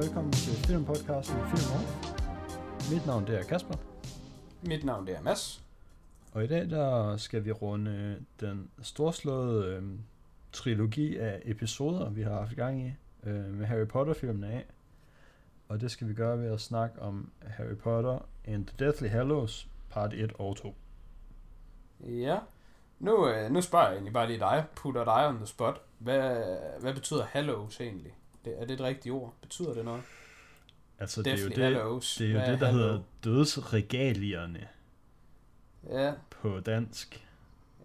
velkommen til filmpodcasten Film Off. Mit navn det er Kasper, Mit navn det er Mads. og i dag der skal vi runde den storslåede øh, trilogi af episoder, vi har haft gang i øh, med Harry Potter-filmene af. Og det skal vi gøre ved at snakke om Harry Potter and the Deathly Hallows, part 1 og 2. Ja. Nu, øh, nu spørger jeg egentlig bare lige dig, putter dig on the spot. Hvad, hvad betyder hallows egentlig? Det, er det et rigtigt ord? Betyder det noget? Altså det er jo det, Hallows. det, er jo Hvad det der hallow? hedder dødsregalierne Ja, på dansk.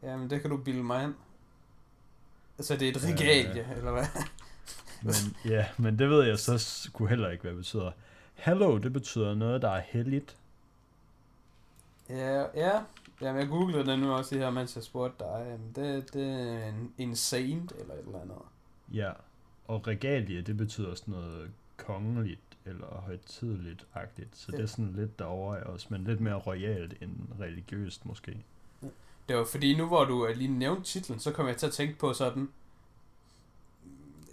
jamen det kan du bilde mig ind. Altså det er et regalie, eller hvad? Men, ja, men det ved jeg så sgu heller ikke, hvad det betyder. Hallow, det betyder noget, der er helligt. Ja, ja. Jamen jeg googlede det nu også lige her, mens jeg spurgte dig. Jamen, det, det er en, en saint eller et eller andet. Ja, og regalie, det betyder sådan noget kongeligt eller højtidligt-agtigt. Så det er sådan lidt derovre af os, men lidt mere royalt end religiøst måske. Det var fordi, nu hvor du øh, lige nævnte titlen, så kom jeg til at tænke på sådan...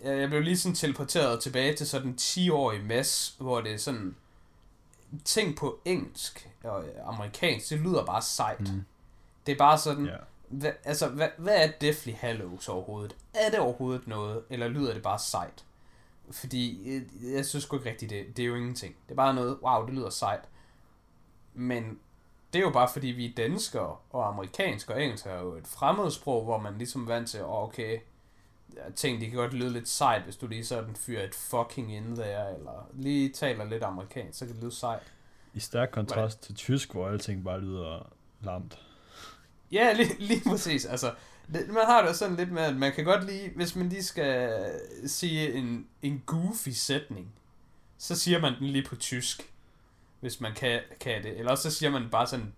Jeg blev lige sådan teleporteret tilbage til sådan 10-årig Mads, hvor det er sådan... Ting på engelsk og amerikansk, det lyder bare sejt. Mm. Det er bare sådan... Ja. Hvad, altså, hvad, hvad er Deathly Hallows overhovedet? Er det overhovedet noget, eller lyder det bare sejt? Fordi øh, jeg synes sgu ikke rigtigt, det, det er jo ingenting. Det er bare noget, wow, det lyder sejt. Men det er jo bare fordi, vi er danskere, og amerikansk og engelsk er jo et fremmedsprog, hvor man ligesom er vant til, oh, okay, ting, det kan godt lyde lidt sejt, hvis du lige sådan fyrer et fucking ind der, eller lige taler lidt amerikansk, så kan det lyde sejt. I stærk kontrast til tysk, hvor alting bare lyder lamt. Ja, lige, lige præcis. Altså, det, man har det jo sådan lidt med, at man kan godt lige, hvis man lige skal sige en, en goofy sætning, så siger man den lige på tysk, hvis man kan, kan det. Eller så siger man bare sådan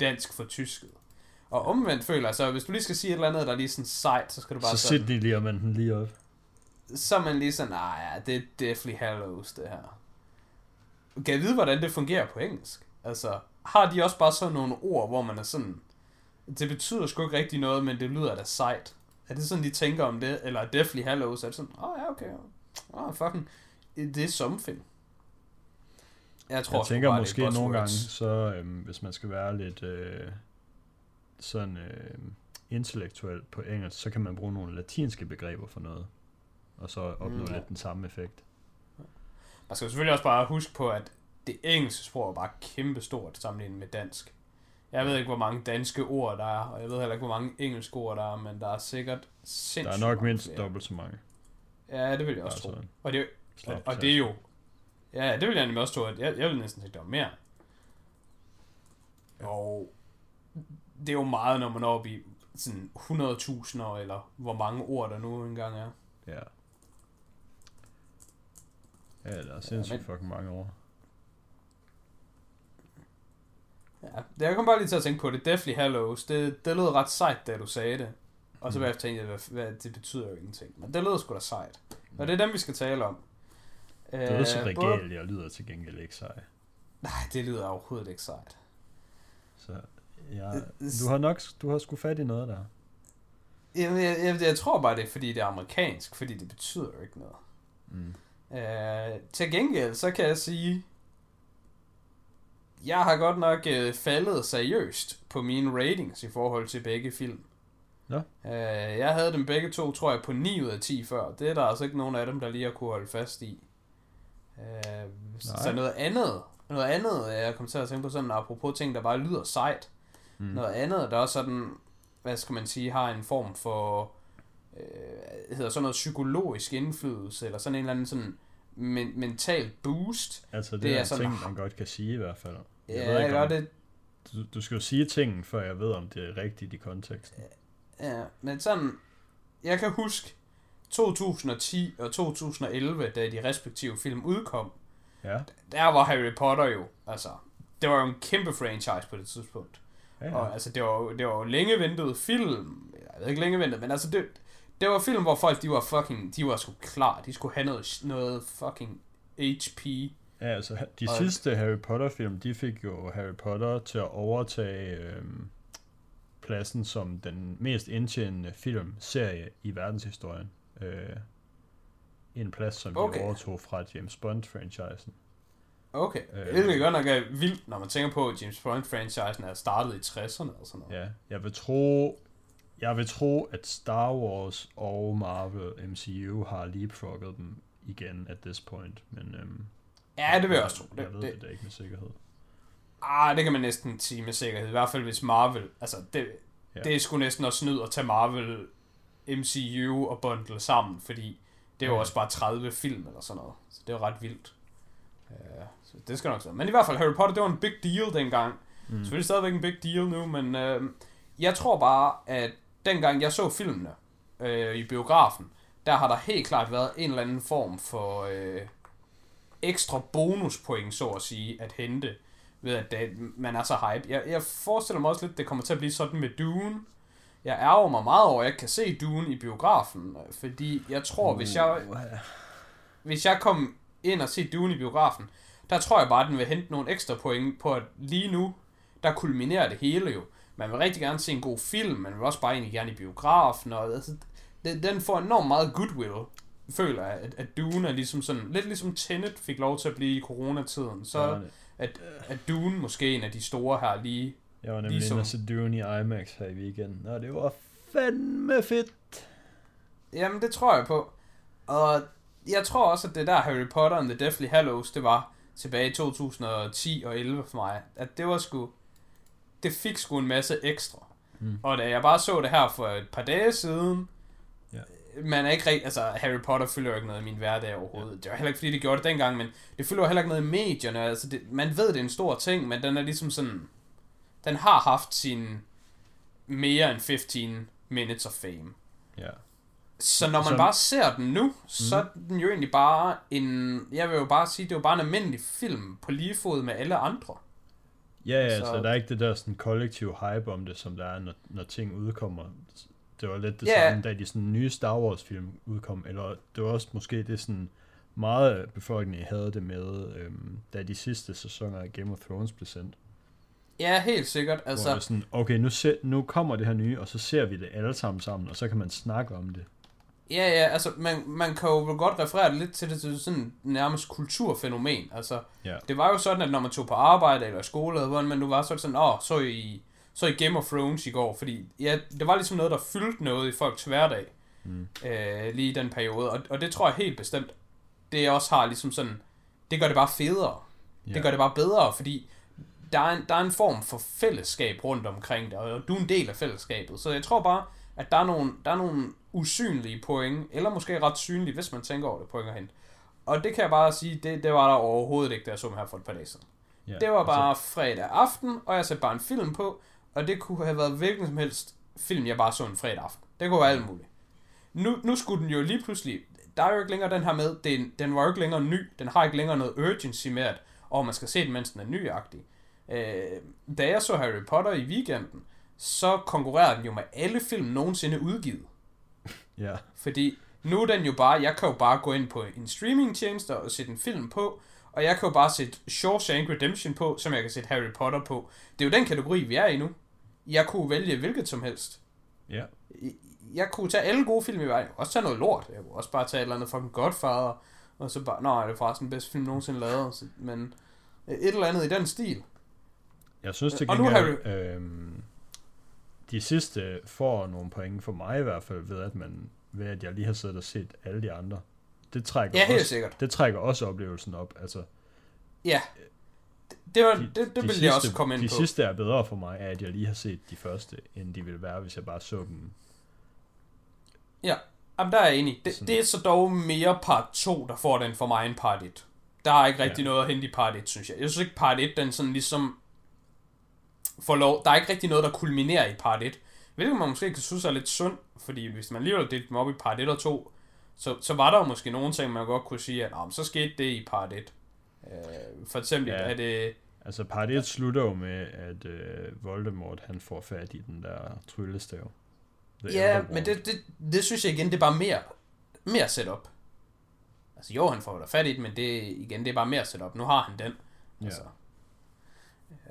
dansk for tysket. Og omvendt føler jeg så, hvis du lige skal sige et eller andet, der er lige sådan sejt, så skal du bare Så sådan, sæt de lige, og man den lige op. så er man lige sådan, nej, ja, det er Deathly Hallows, det her. Kan jeg vide, hvordan det fungerer på engelsk? Altså, har de også bare sådan nogle ord, hvor man er sådan, det betyder sgu ikke rigtig noget, men det lyder da sejt. Er det sådan, de tænker om det? Eller er Deathly Hallows, er det sådan, åh oh, ja, okay, åh oh, fucking, det er something. Jeg tror Jeg tænker bare, måske nogle gange, så øhm, hvis man skal være lidt øh, sådan øh, intellektuel på engelsk, så kan man bruge nogle latinske begreber for noget. Og så opnå mm, ja. lidt den samme effekt. Man skal selvfølgelig også bare huske på, at det engelske sprog er bare kæmpestort sammenlignet med dansk. Jeg ved ikke, hvor mange danske ord der er, og jeg ved heller ikke, hvor mange engelske ord der er, men der er sikkert sindssygt Der er nok mindst flere. dobbelt så mange. Ja, det vil jeg også tro. Og det, og, og det er jo... Ja, det vil jeg nemlig også tro, at jeg, jeg vil næsten sige, at der var mere. Og det er jo meget, når man er oppe i sådan 100.000 eller hvor mange ord der nu engang er. Ja. Ja, der er sindssygt men- fucking mange år. Ja, det jeg kom bare lige til at tænke på det. Deathly Hallows, det, det lød ret sejt, da du sagde det. Og så Mm. bagefter tænkte jeg, hvad, hvad, det betyder jo ingenting. Men det lød sgu da sejt. Og det er dem, vi skal tale om. Øh, Dødsregalier lyder til gengæld ikke sej. Nej, det lyder overhovedet ikke sejt. Så ja, Øh, du har nok du har sgu fat i noget der. Jeg, jeg, jeg, jeg tror bare, det er fordi, det er amerikansk, fordi det betyder jo ikke noget. Mm. Øh, til gengæld, så kan jeg sige, jeg har godt nok øh, faldet seriøst på mine ratings i forhold til begge film. Nå. Øh, jeg havde dem begge to, tror jeg, på 9 ud af 10 før. Det er der altså ikke nogen af dem, der lige har kunne holde fast i. Øh, så noget andet, noget andet, jeg kom til at tænke på sådan, apropos ting, der bare lyder sejt. Mm. Noget andet, der også sådan, hvad skal man sige, har en form for, øh, hedder sådan noget psykologisk indflydelse, eller sådan en eller anden sådan men, mental boost. Altså det, det er er sådan- ting, man godt kan sige i hvert fald. Jeg Ja, ved ikke, om, det, du, du skal jo sige tingen, før jeg ved, om det er rigtigt i konteksten. ja, men sådan, jeg kan huske 2010 og 2011, da de respektive film udkom, Ja, der var Harry Potter jo, altså, det var jo en kæmpe franchise på det tidspunkt. ja, Ja. Og altså, det var, det var jo længe ventet film. Jeg ved ikke længe ventet, men altså, det, det var film, hvor folk, de var fucking, de var sgu klar. De skulle have noget, noget fucking HP. ja altså de Og- sidste Harry Potter film, de fik jo Harry Potter til at overtage øhm, pladsen som den mest indtjenende filmserie i verdenshistorien. Øh, en plads, som de Okay. overtog fra James Bond-franchisen. Okay. Øh. Øh. Det er godt nok er vildt, når man tænker på, at James Bond-franchisen er startet i 60'erne og sådan noget. Ja, jeg vil tro, jeg vil tro, at Star Wars og Marvel MCU har leapfrogget dem igen at this point, men øhm, Ja, det vil jeg også tro. Jeg Det, ved det, det, det ikke med sikkerhed. ah, det kan man næsten sige med sikkerhed. I hvert fald hvis Marvel... Altså, det, Ja. det er sgu næsten at snyde at tage Marvel, MCU og bundle sammen, fordi det er jo Ja. også bare 30 film eller sådan noget. Så det er ret vildt. Uh, så det skal nok så. Men i hvert fald, Harry Potter, det var en big deal dengang. Mm. Selvfølgelig stadigvæk en big deal nu, men øh, jeg tror bare, at dengang jeg så filmene øh, i biografen, der har der helt klart været en eller anden form for øh, ekstra bonuspoint, så at sige, at hente ved, at det, man er så hype. Jeg, jeg forestiller mig også lidt, det kommer til at blive sådan med Dune. Jeg ærger mig meget over, at jeg ikke kan se Dune i biografen, fordi jeg tror, hvis jeg, Uh, hvis jeg kom ind og se Dune i biografen, der tror jeg bare, at den vil hente nogle ekstra point på, at lige nu, der kulminerer det hele jo. Man vil rigtig gerne se en god film, man vil også bare egentlig gerne i biografen, og altså, den, den får enormt meget goodwill, føler jeg, at, at Dune er ligesom sådan, lidt ligesom Tenet fik lov til at blive i coronatiden, så var, at, at Dune måske en af de store her lige, jeg var nemlig ligesom- se Dune i IMAX her i weekenden, og det var fandme fedt. Jamen, det tror jeg på. Og jeg tror også, at det der Harry Potter and the Deathly Hallows, det var tilbage i 2010 og 11 for mig. At det var sgu... Det fik sgu en masse ekstra. Mm. Mm. Og da jeg bare så det her for et par dage siden, Ja. man er ikke rigtig, altså Harry Potter fylder jo ikke noget i min hverdag overhovedet. Ja. Det var heller ikke fordi, det gjorde det dengang, men det fylder jo heller ikke noget i medierne. Altså det, man ved, det er en stor ting, men den er ligesom sådan, den har haft sin mere end 15 minutes of fame. Ja. Så når man Så- bare ser den nu, så er den jo egentlig bare en... Jeg vil jo bare sige, det er jo bare en almindelig film på lige fod med alle andre. Ja, ja, Så- så... altså, der er ikke det der sådan kollektiv hype om det, som der er, når, når ting udkommer. Det var lidt det Ja. samme, da de sådan nye Star Wars film udkom, eller det var også måske det sådan, meget befolkningen havde det med, øhm, da de sidste sæsoner af Game of Thrones blev sendt. Ja, helt sikkert. Altså, Altså, hvor det er sådan, okay, nu, se, nu kommer det her nye, og så ser vi det alle sammen sammen, og så kan man snakke om det. Ja, ja, altså, man, man kan jo vel godt referere det lidt til det til sådan nærmest kulturfænomen. Altså, Ja. det var jo sådan, at når man tog på arbejde eller skole, eller hvordan man nu var, så var det sådan, åh, så I, så I Game of Thrones i går, fordi ja, det var ligesom noget, der fyldte noget i folks hverdag, Mm. øh, lige i den periode, og, og det tror jeg helt bestemt, det også har ligesom sådan, det gør det bare federe. Ja. Det gør det bare bedre, fordi der er, en, der er en form for fællesskab rundt omkring det, og du er en del af fællesskabet. Så jeg tror bare, at der er nogle, der er nogle usynlige point, eller måske ret synlige, hvis man tænker over det, point hen. Og det kan jeg bare sige, det, det var der overhovedet ikke, da jeg så dem her for et par dage siden. Ja, Det var bare Altså, fredag aften, og jeg satte bare en film på, og det kunne have været hvilken som helst film, jeg bare så en fredag aften. Det kunne være alt muligt. Nu, nu skulle den jo lige pludselig, der er jo ikke længere den her med, den, den var jo ikke længere ny, den har ikke længere noget urgency med, at og man skal se den, mens den er nyagtig. Øh, da jeg så Harry Potter i weekenden, så konkurrerede den jo med alle film nogensinde udgivet. Ja, Fordi nu er den jo bare, jeg kan jo bare gå ind på en streamingtjeneste og sætte en film på, og jeg kan jo bare sætte Shawshank Redemption på, som jeg kan sætte Harry Potter på. Det er jo den kategori, vi er i nu. Jeg kunne vælge hvilket som helst. ja, Jeg kunne tage alle gode film i kunne også tage noget lort. Jeg kunne også bare tage et eller andet fucking Godfather. Og så bare, nej, det er faktisk den bedste film nogensinde lavet. Men et eller andet i den stil. Jeg synes til Og nu gengæld, øhm, de sidste får nogle point for mig i hvert fald, ved at, man, ved at jeg lige har siddet og set alle de andre. Det trækker, Ja, også, sikkert. det trækker også oplevelsen op. Altså, Ja. Det, var, de, det, det de ville sidste, jeg også komme ind de på. sidste er bedre for mig, at jeg lige har set de første, end de ville være, hvis jeg bare så dem. Jamen, der er jeg enig. Det, Sådan. det er så dog mere part 2, der får den for mig end part 1. Der er ikke rigtig Ja. ja. noget at hente i part 1, synes jeg. Jeg synes ikke, part 1, den sådan ligesom får lov. Der er ikke rigtig noget, der kulminerer i part 1. Hvilket man måske kan synes er lidt sundt, fordi hvis man alligevel delte dem op i part 1 og 2, så, så var der jo måske nogle ting, man godt kunne sige, at "Nå, men så skete det i part 1. Øh, for eksempel, Ja. ja. at det... Altså part 1 slutter jo med, at øh, Voldemort han får fat i den der tryllestav. Ja, men det, det, det synes jeg igen, det er bare mere, mere setup. Altså jo, han får da fat i den, men det, igen, det er bare mere setup. Nu har han den. Ja. Altså.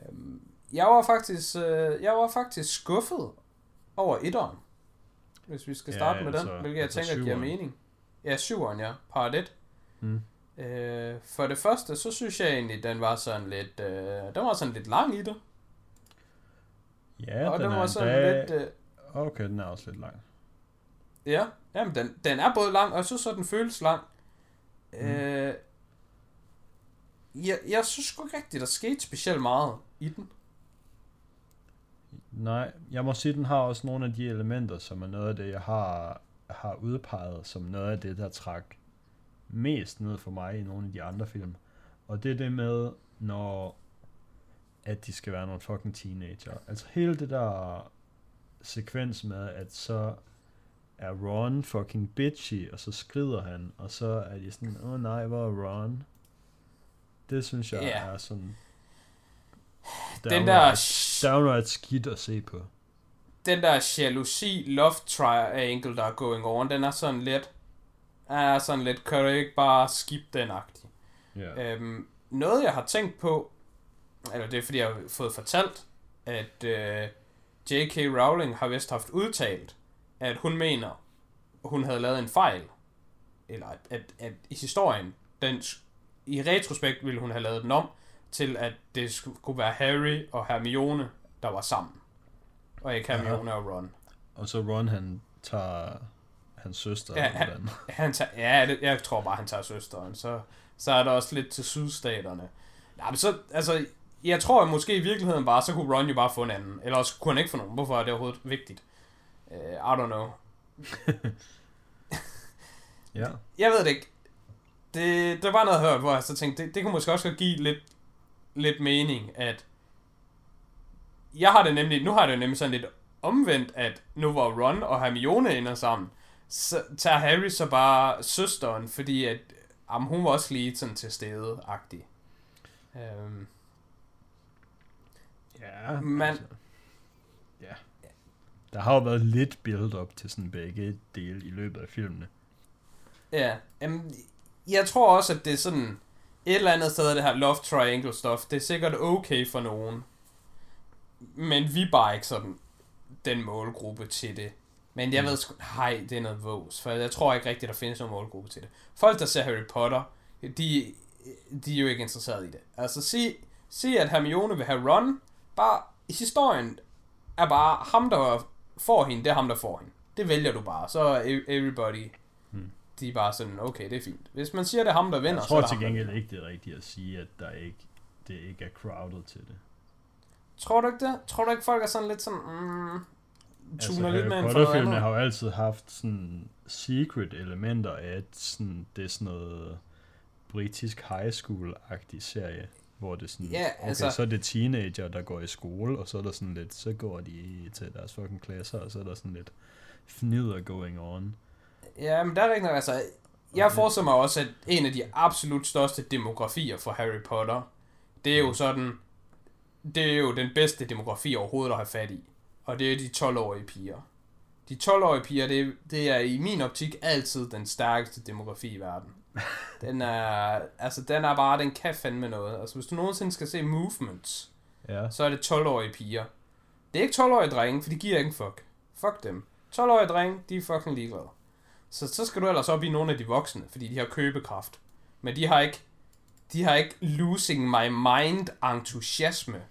Øhm, jeg var faktisk, øh, jeg var faktisk skuffet over etteren. Hvis vi skal Ja, starte med altså- den, hvilket jeg altså tænker giver mening. Ja, syveren, ja. Part 1. Mm. Øh, for det første, så synes jeg egentlig, den var sådan lidt, øh, den var sådan lidt lang i det. Ja, og den, den er var sådan endda... lidt, øh, Okay, den er også lidt lang. ja, jamen den, den er både lang, og jeg synes så, den føles lang. Mm. Øh, jeg, jeg synes sgu ikke rigtigt, der skete specielt meget i den. Nej, jeg må sige, den har også nogle af de elementer, som er noget af det, jeg har, har udpeget som noget af det, der træk mest ned for mig i nogle af de andre film. Og det er det med, når at de skal være nogle fucking teenager. Altså hele det der sekvens med, at så er Ron fucking bitchy, og så skrider han, og så er de sådan, åh oh, nej, hvor er Ron? Det synes jeg Ja. er sådan... Den downright- der, downright skidt at se på. den der jalousi love triangle, der er going on, den er sådan lidt, er sådan lidt, kan du ikke bare skip den agtig. Ja. Øhm, noget jeg har tænkt på, eller det er fordi jeg har fået fortalt, at øh, J.K. Rowling har vist haft udtalt, at hun mener, hun havde lavet en fejl. Eller at, at, at i historien, den, i retrospekt ville hun have lavet den om, til at det skulle kunne være Harry og Hermione, der var sammen. Og ikke Hermione og Ron. Og så Ron, han tager hans søster. Ja, han- hvordan. Han tager, ja, det, jeg tror bare, han tager søsteren. Så, så er der også lidt til sydstaterne. Nej, men så, altså, jeg tror at måske i virkeligheden bare, så kunne Ron jo bare få en anden. Eller også kunne han ikke få nogen. Hvorfor er det overhovedet vigtigt? Uh, I don't know. Ja. Jeg ved det ikke. Det, der var noget hørt, hvor jeg så tænkte, det, det kunne måske også give lidt, lidt mening, at jeg har det nemlig, nu har jeg det nemlig sådan lidt omvendt, at nu hvor Ron og Hermione ender sammen, så tager Harry så bare søsteren, fordi at jamen, hun var også lige sådan til stede-agtig. Øhm, Ja. Men- Altså, ja. Der har jo været lidt build-up til sådan begge dele i løbet af filmene. Ja, jamen, jeg tror også, at det er sådan et eller andet sted af det her love triangle stuff. Det er sikkert okay for nogen. Men vi er bare ikke sådan den målgruppe til det. Men jeg Mm. ved sgu, nej, det er noget vås, for jeg tror ikke rigtigt, der findes nogen målgruppe til det. Folk, der ser Harry Potter, de, de er jo ikke interesseret i det. Altså, sig, sig at Hermione vil have Ron, bare historien er bare ham, der får hende, det er ham, der får hende. Det vælger du bare, så er e- everybody. De er bare sådan, okay, det er fint. Hvis man siger, det er ham, der vinder, Jeg så tror det til gengæld ikke, det er rigtigt at sige, at der ikke, det ikke er crowded til det. Tror du ikke det? Tror du ikke, folk er sådan lidt sådan, mm, tuner lidt med en Potter-filmene har jo altid haft sådan secret elementer af, at sådan, det er sådan noget britisk high school-agtig serie, hvor det sådan, Ja, okay, altså- så er det teenager, der går i skole, og så er der sådan lidt, så går de til deres fucking klasser, og så er der sådan lidt fnider going on. Ja, men der er noget, altså, jeg forestiller mig også, at en af de absolut største demografier for Harry Potter, det er jo Mm. sådan, det er jo den bedste demografi overhovedet at have fat i. Og det er de 12-årige piger. De 12-årige piger, det, det er i min optik altid den stærkeste demografi i verden. Den er, altså den er bare, den kan fandme noget. Altså hvis du nogensinde skal se Movements, Ja, så er det 12-årige piger. Det er ikke 12-årige drenge, for de giver ikke en fuck. Fuck dem. 12-årige drenge, de er fucking ligeglade. Så, så skal du ellers op i nogle af de voksne, fordi de har købekraft. Men de har ikke, de har ikke losing my mind entusiasme.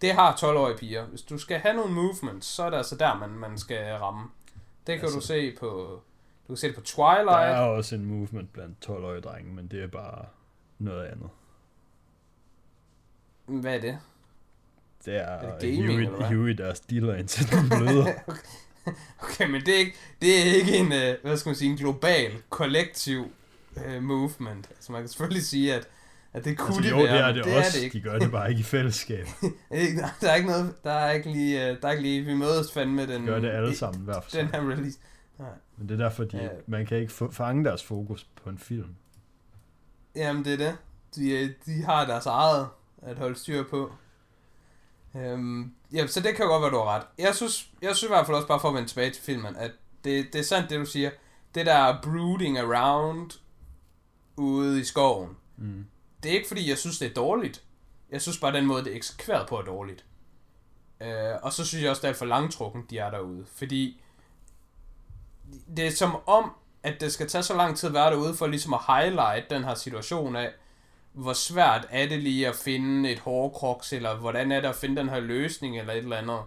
Det har 12-årige piger. Hvis du skal have nogle movements, så er det altså der, man, man skal ramme. Det kan Altså- du se på, du kan se det på der Twilight. er også en movement blandt 12-årige drenge, men det er bare noget andet. Hvad er det? Det er, Er det gaming, Huey? Huey, der stiller ind til den bløder. Okay, men det er ikke, det er ikke en, øh, hvad skal man sige, en global, kollektiv øh, movement. Altså man kan selvfølgelig sige, at, at det kunne altså, det jo, være, det er det, det også. er det ikke. De gør det bare ikke i fællesskab. Der, er ikke noget, der er ikke lige, øh, der er ikke lige, vi mødes fandme den, De gør det alle sammen hver for den sig. her release. Men det er derfor, de, Ja. man kan ikke fange deres fokus på en film. Jamen det er det. De, øh, de har deres eget at holde styr på. Øhm, ja, så det kan godt være, du har ret. Jeg synes, jeg synes i hvert fald også bare for at vende tilbage til filmen, at det, det er sandt det, du siger. Det der brooding around ude i skoven, Mm. det er ikke fordi, jeg synes, det er dårligt. Jeg synes bare, den måde, det er eksekveret på, er dårligt. Øh, og så synes jeg også, det er for langtrukken, de er derude. Fordi det er som om, at det skal tage så lang tid at være derude for ligesom at highlight den her situation af, hvor svært er det lige at finde et hårdkroks, eller hvordan er det at finde den her løsning, eller et eller andet.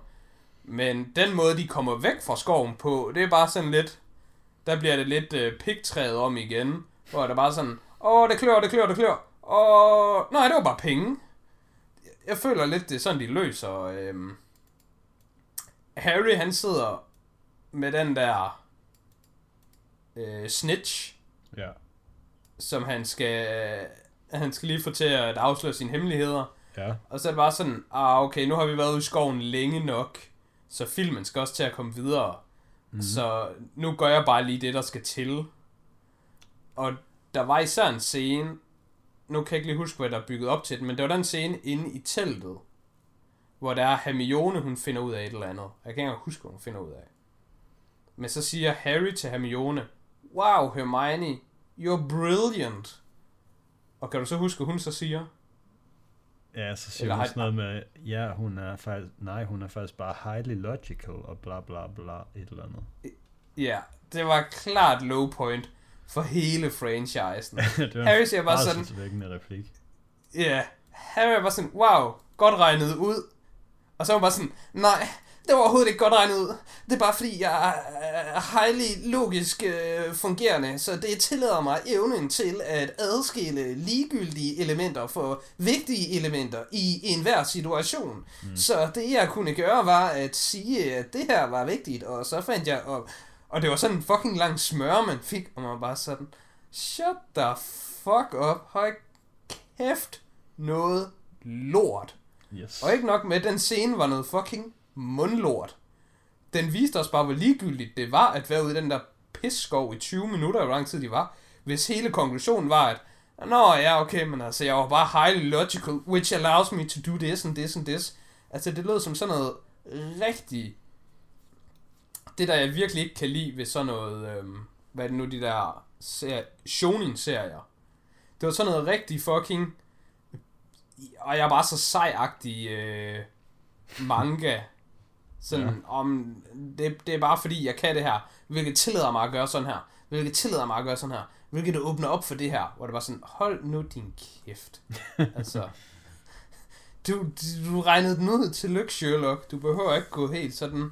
Men den måde, de kommer væk fra skoven på, det er bare sådan lidt, der bliver det lidt øh, pigtræet om igen, hvor det er bare sådan, åh, det klør, det klør, det klør, og nej, det var bare penge. Jeg føler lidt, det er sådan, de løser. Øhm. Harry, han sidder med den der øh, snitch, Ja. som han skal, han skal lige få til at afsløre sine hemmeligheder. Ja. Og så er det bare sådan, ah okay, nu har vi været ude i skoven længe nok, så filmen skal også til at komme videre. Mm. Så nu gør jeg bare lige det, der skal til. Og der var især en scene, nu kan jeg ikke lige huske, hvad der er bygget op til den, men det var den scene inde i teltet, hvor der er Hermione, hun finder ud af et eller andet. Jeg kan ikke engang huske, hvad hun finder ud af. Men så siger Harry til Hermione, Wow, Hermione, you're brilliant. Og kan du så huske, hun så siger? Ja, så siger Eller hun sådan noget med, ja, hun er faktisk, nej, hun er faktisk bare highly logical, og bla bla bla, et eller andet. Ja, det var klart low point for hele franchisen. det var Harry siger bare sådan, sådan... replik. Ja, Harry var sådan, wow, godt regnet ud. Og så var hun bare sådan, nej, det var overhovedet ikke godt regnet ud. Det er bare fordi, jeg er highly logisk øh, fungerende, så det tillader mig evnen til at adskille ligegyldige elementer for vigtige elementer i enhver situation. Mm. Så det jeg kunne gøre var at sige, at det her var vigtigt, og så fandt jeg op. Og det var sådan en fucking lang smør, man fik, og man var bare sådan, shut the fuck up, høj kæft, noget lort. Yes. Og ikke nok med, at den scene var noget fucking mundlort. Den viste os bare, hvor ligegyldigt det var at være ude i den der pisskov i 20 minutter, hvor lang tid de var. Hvis hele konklusionen var, at Nå ja, okay, men altså, jeg var bare highly logical, which allows me to do this and this and this. Altså, det lød som sådan noget rigtig... Det, der jeg virkelig ikke kan lide ved sådan noget... Øhm, hvad er det nu, de der ser, shonen-serier. Det var sådan noget rigtig fucking... Og jeg var så sejagtig øh, manga. Sådan ja. om... Det, det er bare fordi, jeg kan det her. Hvilket tillader mig at gøre sådan her. Hvilket tillader mig at gøre sådan her. Hvilket det åbner op for det her. Hvor det var sådan, hold nu din kæft. altså... Du, du, regnede den ud til lykke, Sherlock. Du behøver ikke gå helt sådan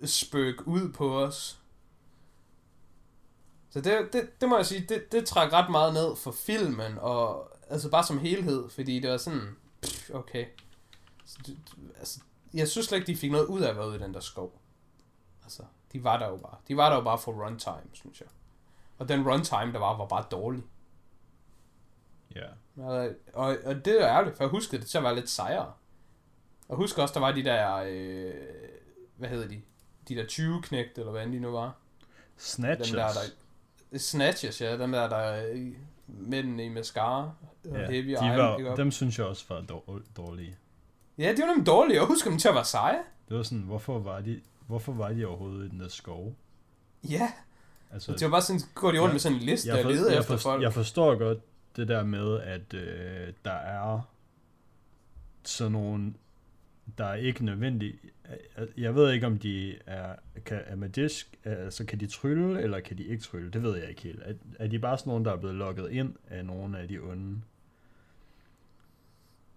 øh, spøg ud på os. Så det, det, det må jeg sige, det, det træk ret meget ned for filmen, og altså bare som helhed, fordi det var sådan, pff, okay. Så, jeg synes slet ikke, de fik noget ud af at være ude i den der skov. Altså, de var der jo bare. De var der jo bare for runtime, synes jeg. Og den runtime, der var, var bare dårlig. Ja. Og, og, og det er ærgerligt, for jeg huskede det til at være lidt sejere. Og husk også, der var de der, øh, hvad hedder de? De der 20 knægte, eller hvad de nu var. Snatchers. Dem der, der Snatchers, ja. Dem der, der øh, mændene i mascara. Og ja, heavy de iron, var, dem synes jeg også var dår- dårlige. Ja, de var nemlig dårlige, og husk dem til at være seje. Det var sådan, hvorfor var de, hvorfor var de overhovedet i den der skov? Ja, Altså, det var bare sådan, går de rundt med sådan en liste jeg, for, leder jeg, efter folk. jeg forstår godt det der med, at øh, der er sådan nogle, der er ikke nødvendigt. Jeg ved ikke, om de er, kan, er magisk, altså kan de trylle, eller kan de ikke trylle, det ved jeg ikke helt. Er, er de bare sådan nogle, der er blevet lukket ind af nogle af de onde?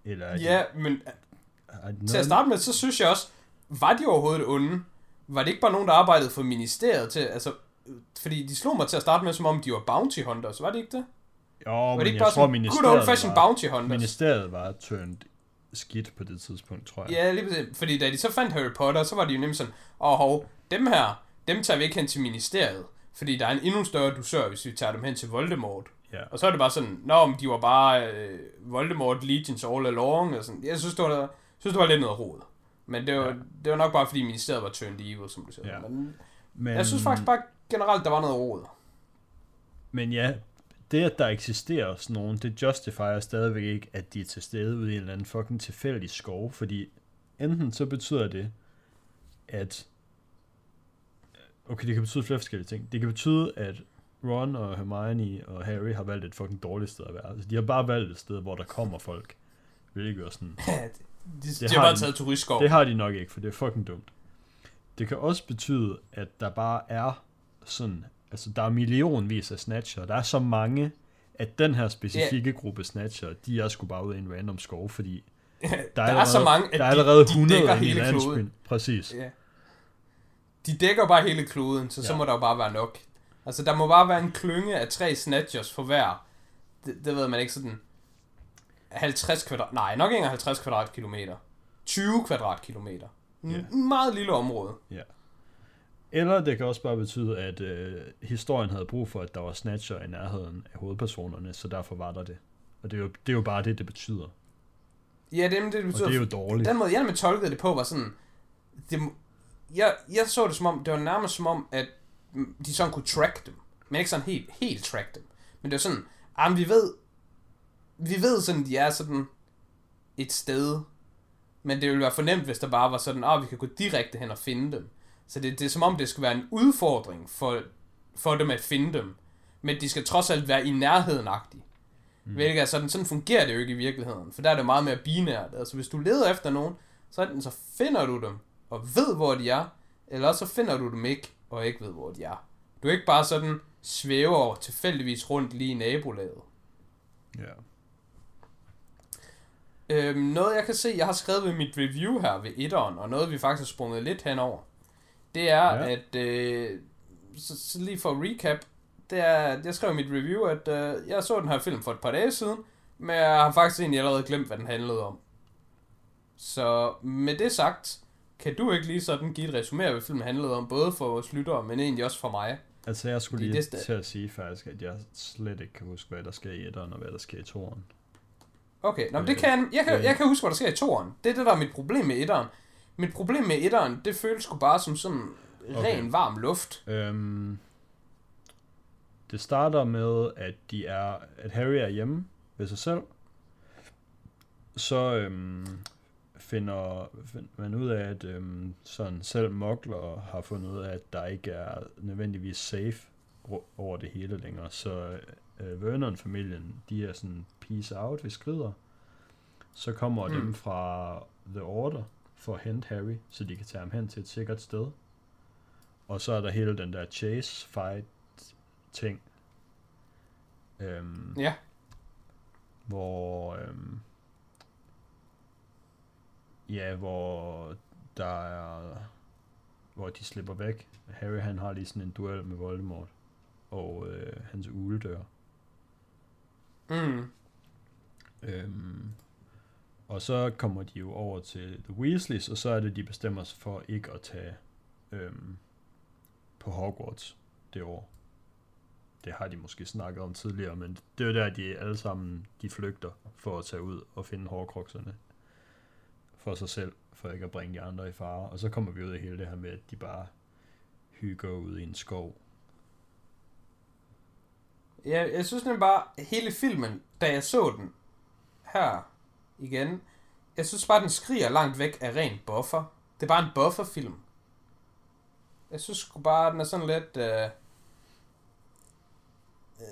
Eller er Ja, de, men de til at starte med, så synes jeg også, var de overhovedet onde? Var det ikke bare nogen, der arbejdede for ministeriet til, altså, fordi de slog mig til at starte med, som om de var bounty hunters, var det ikke det? Jo, Var men det ikke jeg bare tror, sådan good old ministeriet fashioned var, bounty hunters? ministeriet var turned skidt på det tidspunkt, tror jeg. Ja, lige præcis. Fordi da de så fandt Harry Potter, så var de jo nemlig sådan, åh, hov, dem her, dem tager vi ikke hen til ministeriet. Fordi der er en endnu større dusør, hvis vi tager dem hen til Voldemort. Ja. Og så er det bare sådan, nå, men de var bare øh, Voldemort Legions all along. Og sådan. Jeg synes, det var, synes, det var lidt noget rod. Men det var, Ja. det var nok bare, fordi ministeriet var turned evil, som du siger. Ja. Men Men, jeg synes faktisk bare generelt, der var noget rod. Men ja, det at der eksisterer sådan nogen, det justifier stadigvæk ikke, at de er til stede ude i en eller anden fucking tilfældig skov, fordi enten så betyder det, at okay, det kan betyde flere forskellige ting. Det kan betyde, at Ron og Hermione og Harry har valgt et fucking dårligt sted at være. Altså, de har bare valgt et sted, hvor der kommer folk. Hvilket er sådan, de, de, de har har bare de- taget turistskov. det har de nok ikke, for det er fucking dumt. Det kan også betyde, at der bare er sådan altså der er millionvis af snatcher. Der er så mange, at den her specifikke yeah. gruppe snatcher, de er sgu bare ude i en random skov, fordi der, der allerede, er så mange, at der er allerede de, de 100 dækker hele kloden. Præcis. Ja. De dækker bare hele kloden, så ja. så må der jo bare være nok. Altså, der må bare være en klynge af tre snatchers for hver. Det, det ved man ikke sådan... 50 kvadrat... Nej, nok ikke engang 50 kvadratkilometer. 20 kvadratkilometer. Ja. meget lille område. Eller det kan også bare betyde, at øh, historien havde brug for, at der var snatcher i nærheden af hovedpersonerne, så derfor var der det. Og det er jo, det er jo bare det, det betyder. Ja, det, det, det Og betyder... det er jo dårligt. Den måde, jeg med tolkede det på, var sådan... Det, jeg, jeg så det som om, det var nærmest som om, at de sådan kunne track dem. Men ikke sådan helt, helt track dem. Men det var sådan, ah, men vi ved, vi ved sådan, de er sådan et sted. Men det ville være fornemt, hvis der bare var sådan, ah, vi kan gå direkte hen og finde dem. Så det, det er som om, det skal være en udfordring for, for dem at finde dem. Men de skal trods alt være i nærheden -agtige. Mm. Hvilket er sådan, sådan fungerer det jo ikke i virkeligheden. For der er det meget mere binært. Altså hvis du leder efter nogen, så, enten så finder du dem, og ved hvor de er, eller så finder du dem ikke, og ikke ved hvor de er. Du er ikke bare sådan svæver tilfældigvis rundt lige i nabolaget. Ja. Øhm, noget jeg kan se, jeg har skrevet ved mit review her ved etteren, og noget vi faktisk har sprunget lidt henover, det er, Ja. at, øh, så, så lige for recap, det er, jeg skrev i mit review, at øh, jeg så den her film for et par dage siden, men jeg har faktisk egentlig allerede glemt, hvad den handlede om. Så med det sagt, kan du ikke lige sådan give et resumé af, hvad filmen handlede om, både for vores lyttere, men egentlig også for mig? Altså, jeg skulle Fordi lige det til at sige faktisk, at jeg slet ikke kan huske, hvad der sker i etteren, og hvad der sker i toeren. Okay, Nå, men det Øh, kan, jeg, kan, jeg kan huske, hvad der sker i toeren. Det er det, der er mit problem med etteren. Mit problem med etteren, det føles sgu bare som sådan Okay. ren, varm luft. Øhm, det starter med, at de er, at Harry er hjemme ved sig selv. Så øhm, finder, finder man ud af, at øhm, sådan selv Mugler har fundet ud af, at der ikke er nødvendigvis safe over det hele længere. Så øh, Vernon-familien, de er sådan peace out, vi skrider. Så kommer Mm. dem fra The Order for at hente Harry, så de kan tage ham hen til et sikkert sted. Og så er der hele den der chase fight ting. Øhm, Ja. Hvor øhm, ja, hvor der er hvor de slipper væk. Harry han har lige sådan en duel med Voldemort og øh, hans ugle dør. Mm. Øhm, og så kommer de jo over til The Weasleys, og så er det, de bestemmer sig for ikke at tage øhm, på Hogwarts det år. Det har de måske snakket om tidligere, men det er der, de alle sammen de flygter for at tage ud og finde hårkrokserne for sig selv, for ikke at bringe de andre i fare. Og så kommer vi ud af hele det her med, at de bare hygger ud i en skov. Ja, jeg synes nemlig bare, hele filmen, da jeg så den her igen, jeg synes bare, den skriger langt væk af ren buffer. Det er bare en bufferfilm. Jeg synes bare, den er sådan lidt... Øh, øh,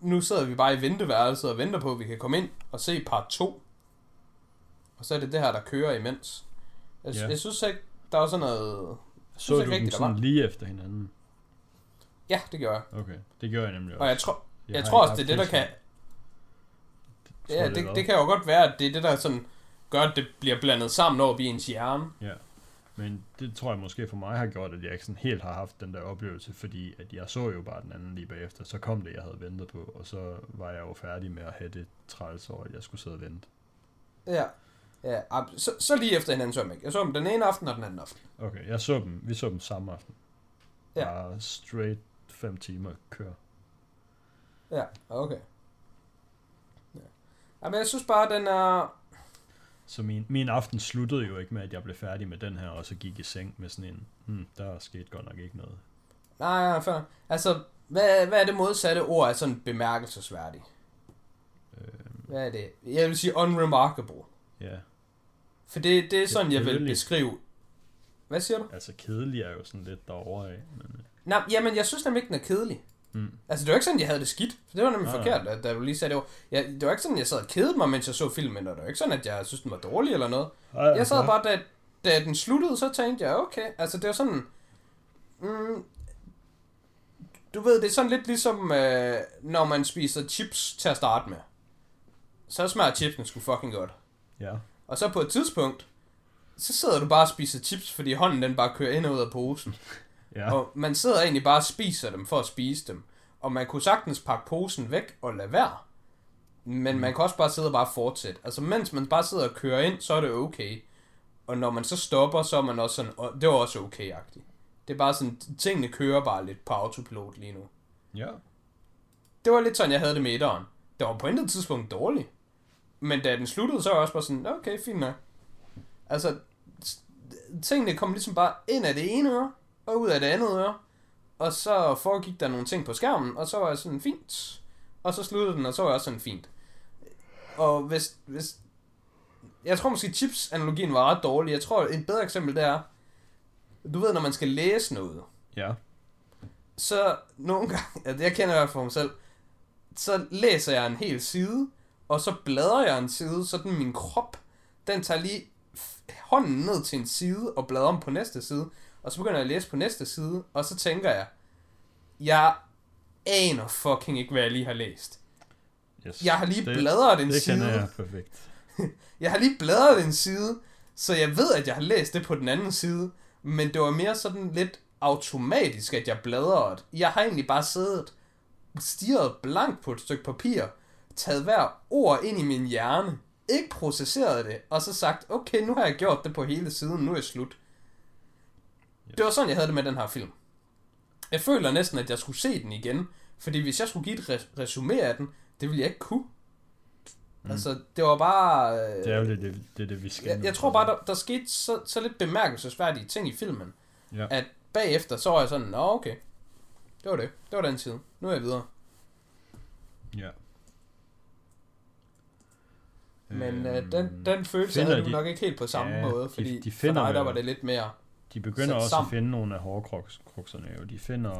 nu sidder vi bare i venteværelset og venter på, at vi kan komme ind og se part 2. Og så er det det her, der kører imens. Jeg, Ja. jeg synes ikke, der er sådan noget... Jeg Så synes du ikke dem rigtigt, der sådan var. lige efter hinanden? Ja, det gør jeg. Okay, det gjorde jeg nemlig også. Og jeg tror, jeg, jeg tror også, det er det, der kan... Tror Ja, det, det kan jo godt være, at det er det, der sådan gør, at det bliver blandet sammen over i ens hjerne. Ja, men det tror jeg måske for mig har gjort, at jeg ikke sådan helt har haft den der oplevelse, fordi at jeg så jo bare den anden lige bagefter. Så kom det, jeg havde ventet på, og så var jeg jo færdig med at have det træls over, at jeg skulle sidde og vente. Ja. Ja, så, så lige efter hinanden så jeg ikke. Jeg så dem den ene aften og den anden aften. Okay, jeg så dem, vi så dem samme aften. Ja. Bare straight fem timer kør. Ja, okay. Ja. Jamen, jeg synes bare, den er... Så min, min aften sluttede jo ikke med, at jeg blev færdig med den her, og så gik i seng med sådan en, hmm, der skete godt nok ikke noget. Nej, nej, fair. Altså, hvad, hvad er det modsatte ord af sådan bemærkelsesværdig? Øhm, Hvad er det? Jeg vil sige unremarkable. ja, For det, det er sådan, jeg vil beskrive... Hvad siger du? altså kedelig er jo sådan lidt derovre af, men Nej, jamen, jeg synes nemlig ikke, den er kedelig. mm, Altså, det var ikke sådan, jeg havde det skidt. For det var nemlig Nej, forkert, at, da du lige sagde det. Var. Ja, det var ikke sådan, jeg sad og kedede mig, mens jeg så filmen. Og det var ikke sådan, at jeg synes, den var dårlig eller noget. Jeg sad bare, da, da den sluttede, så tænkte jeg, okay. Altså, det var sådan... Mm, du ved, det er sådan lidt ligesom, øh, når man spiser chips til at starte med. Så smager chipsen sgu fucking godt. Ja. Og så på et tidspunkt, så sidder du bare og spiser chips, fordi hånden den bare kører ind og ud af posen. Ja. Og man sidder egentlig bare og spiser dem for at spise dem. Og man kunne sagtens pakke posen væk og lade være. Men man kan også bare sidde og bare fortsætte. Altså mens man bare sidder og kører ind, så er det okay. Og når man så stopper, så er man også sådan, det var også okay-agtigt. Det er bare sådan, tingene kører bare lidt på autopilot lige nu. Ja. Det var lidt sådan, jeg havde det med etteren. Det var på intet tidspunkt dårligt. Men da den sluttede, så var jeg også bare sådan, okay, fint nok. Altså, tingene kom ligesom bare ind af det ene øre, og ud af det andet øre. Og så foregik der nogle ting på skærmen, og så var jeg sådan, fint. Og så sluttede den, og så var jeg også sådan, fint. Og hvis, hvis jeg tror måske chips-analogien var ret dårlig. Jeg tror, et bedre eksempel det er, du ved, når man skal læse noget, Ja. så nogle gange, altså jeg kender i hvert fald for mig selv, så læser jeg en hel side, og så bladrer jeg en side, så den min krop, den tager lige hånden ned til en side og bladrer om på næste side, og så begynder jeg at læse på næste side, og så tænker jeg, jeg aner fucking ikke, hvad jeg lige har læst. Yes. Jeg har lige det, bladret en Det side. kender jeg perfekt. Jeg har lige bladret en side, så jeg ved, at jeg har læst det på den anden side, men det var mere sådan lidt automatisk, at jeg bladrede. Jeg har egentlig bare siddet, stirret blankt på et stykke papir, taget hver ord ind i min hjerne, ikke processeret det, og så sagt, okay, nu har jeg gjort det på hele siden, nu er jeg slut. Det var sådan, jeg havde det med den her film. Jeg føler næsten, at jeg skulle se den igen, fordi hvis jeg skulle give et res- resume af den, det ville jeg ikke kunne. Mm. Altså, det var bare... Øh, Det er jo det, det, det, det vi skal. jeg, jeg tror bare, der, der skete så, så lidt bemærkelsesværdige ting i filmen, Ja. at bagefter, så var jeg sådan, nå okay, det var det, det var den tid, nu er jeg videre. Ja. Men øh, Øhm, den, den følelse finder havde du de- nok ikke helt på samme Ja, måde, de- fordi de for finder dig, der var det lidt mere, De begynder også sammen. at finde nogle af hårdkrukserne jo. De finder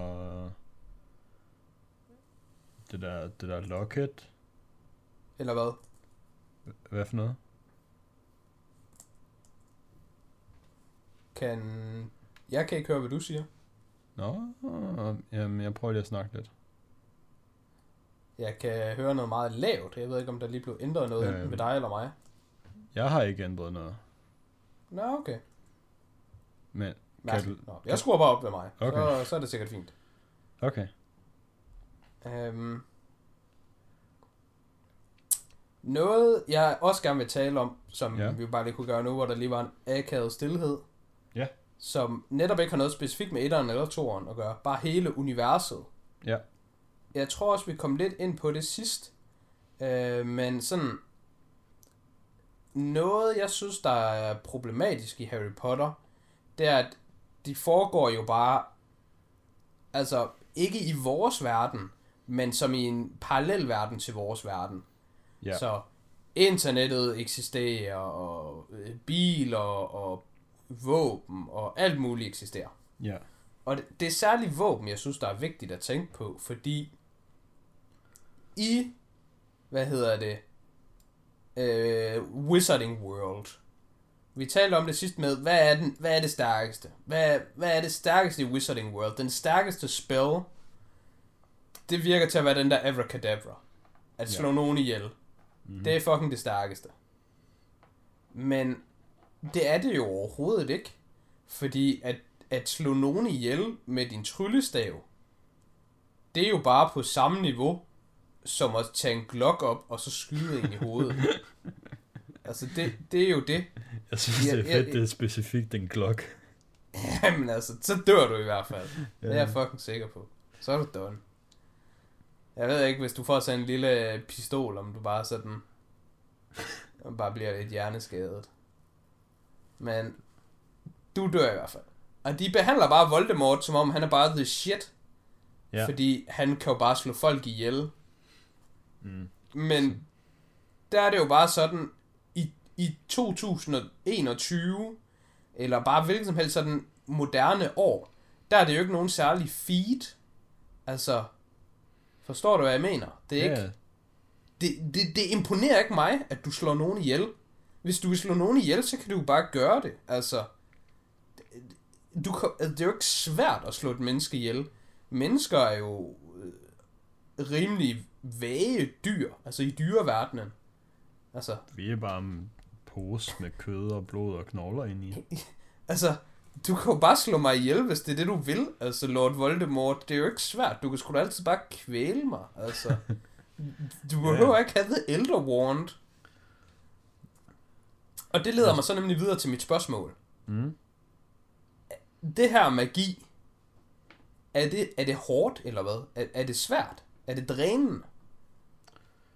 det der, det der locket. eller hvad? Hvad for noget? Kan... Jeg kan ikke høre, hvad du siger. Nå, jamen jeg prøver lige at snakke lidt. Jeg kan høre noget meget lavt. Jeg ved ikke, om der lige blev ændret noget øhm. med dig eller mig. Jeg har ikke ændret noget. Nå, okay. Men, Mærkeligt. du- Nå, jeg skruer bare op ved mig. Okay. Så, så er det sikkert fint. okay. Øhm, noget, jeg også gerne vil tale om, som ja. vi bare lige kunne gøre nu, hvor der lige var en akavet stillhed. Ja. Som netop ikke har noget specifikt med etteren eller toeren at gøre. Bare hele universet. Ja. Jeg tror også, vi kom lidt ind på det sidst. Øh, men sådan... Noget, jeg synes, der er problematisk i Harry Potter, det er, at de foregår jo bare... Altså, ikke i vores verden, men som i en parallel verden til vores verden. Ja. Så internettet eksisterer, og øh, biler, og våben, og alt muligt eksisterer. Ja. Og det, det er særligt våben, jeg synes, der er vigtigt at tænke på, fordi i, hvad hedder det, øh, Wizarding World, vi talte om det sidst med, hvad er, den, hvad er det stærkeste? Hvad, hvad er det stærkeste i Wizarding World? Den stærkeste spell, det virker til at være den der Abracadabra. At slå ja. nogen ihjel. Mm-hmm. Det er fucking det stærkeste. Men det er det jo overhovedet ikke. Fordi at, at slå nogen ihjel med din tryllestav, det er jo bare på samme niveau, som at tage en glok op, og så skyde en i hovedet. altså, det, det er jo det. Jeg synes, Ja, det er ja, fedt, ja. det er specifikt en klok. Jamen altså, så dør du i hvert fald. Ja. Det er jeg fucking sikker på. Så er du done. Jeg ved ikke, hvis du får sådan en lille pistol, om du bare sådan... og bare bliver lidt hjerneskadet. Men du dør i hvert fald. Og de behandler bare Voldemort, som om han er bare the shit. Ja. Fordi han kan jo bare slå folk ihjel. Mm. Men der er det jo bare sådan, i 2021, eller bare hvilken som helst sådan moderne år, der er det jo ikke nogen særlig feed. Altså, forstår du, hvad jeg mener? Det er ikke, Ja, det, det, det imponerer ikke mig, at du slår nogen ihjel. Hvis du vil slå nogen ihjel, så kan du jo bare gøre det. Altså, du kan, altså, det er jo ikke svært at slå et menneske ihjel. mennesker er jo øh, rimelig vage dyr, altså i dyreverdenen. Altså, Vi er bare pose med kød og blod og knogler ind i. altså, du kan jo bare slå mig ihjel, hvis det er det, du vil. Altså, Lord Voldemort, det er jo ikke svært. Du kan sgu da altid bare kvæle mig, altså. Du behøver ikke have The Elder Wand. Og det leder mig så nemlig videre til mit spørgsmål. Mm. Det her magi, er det, er det hårdt, eller hvad? Er, er det svært? Er det drænende?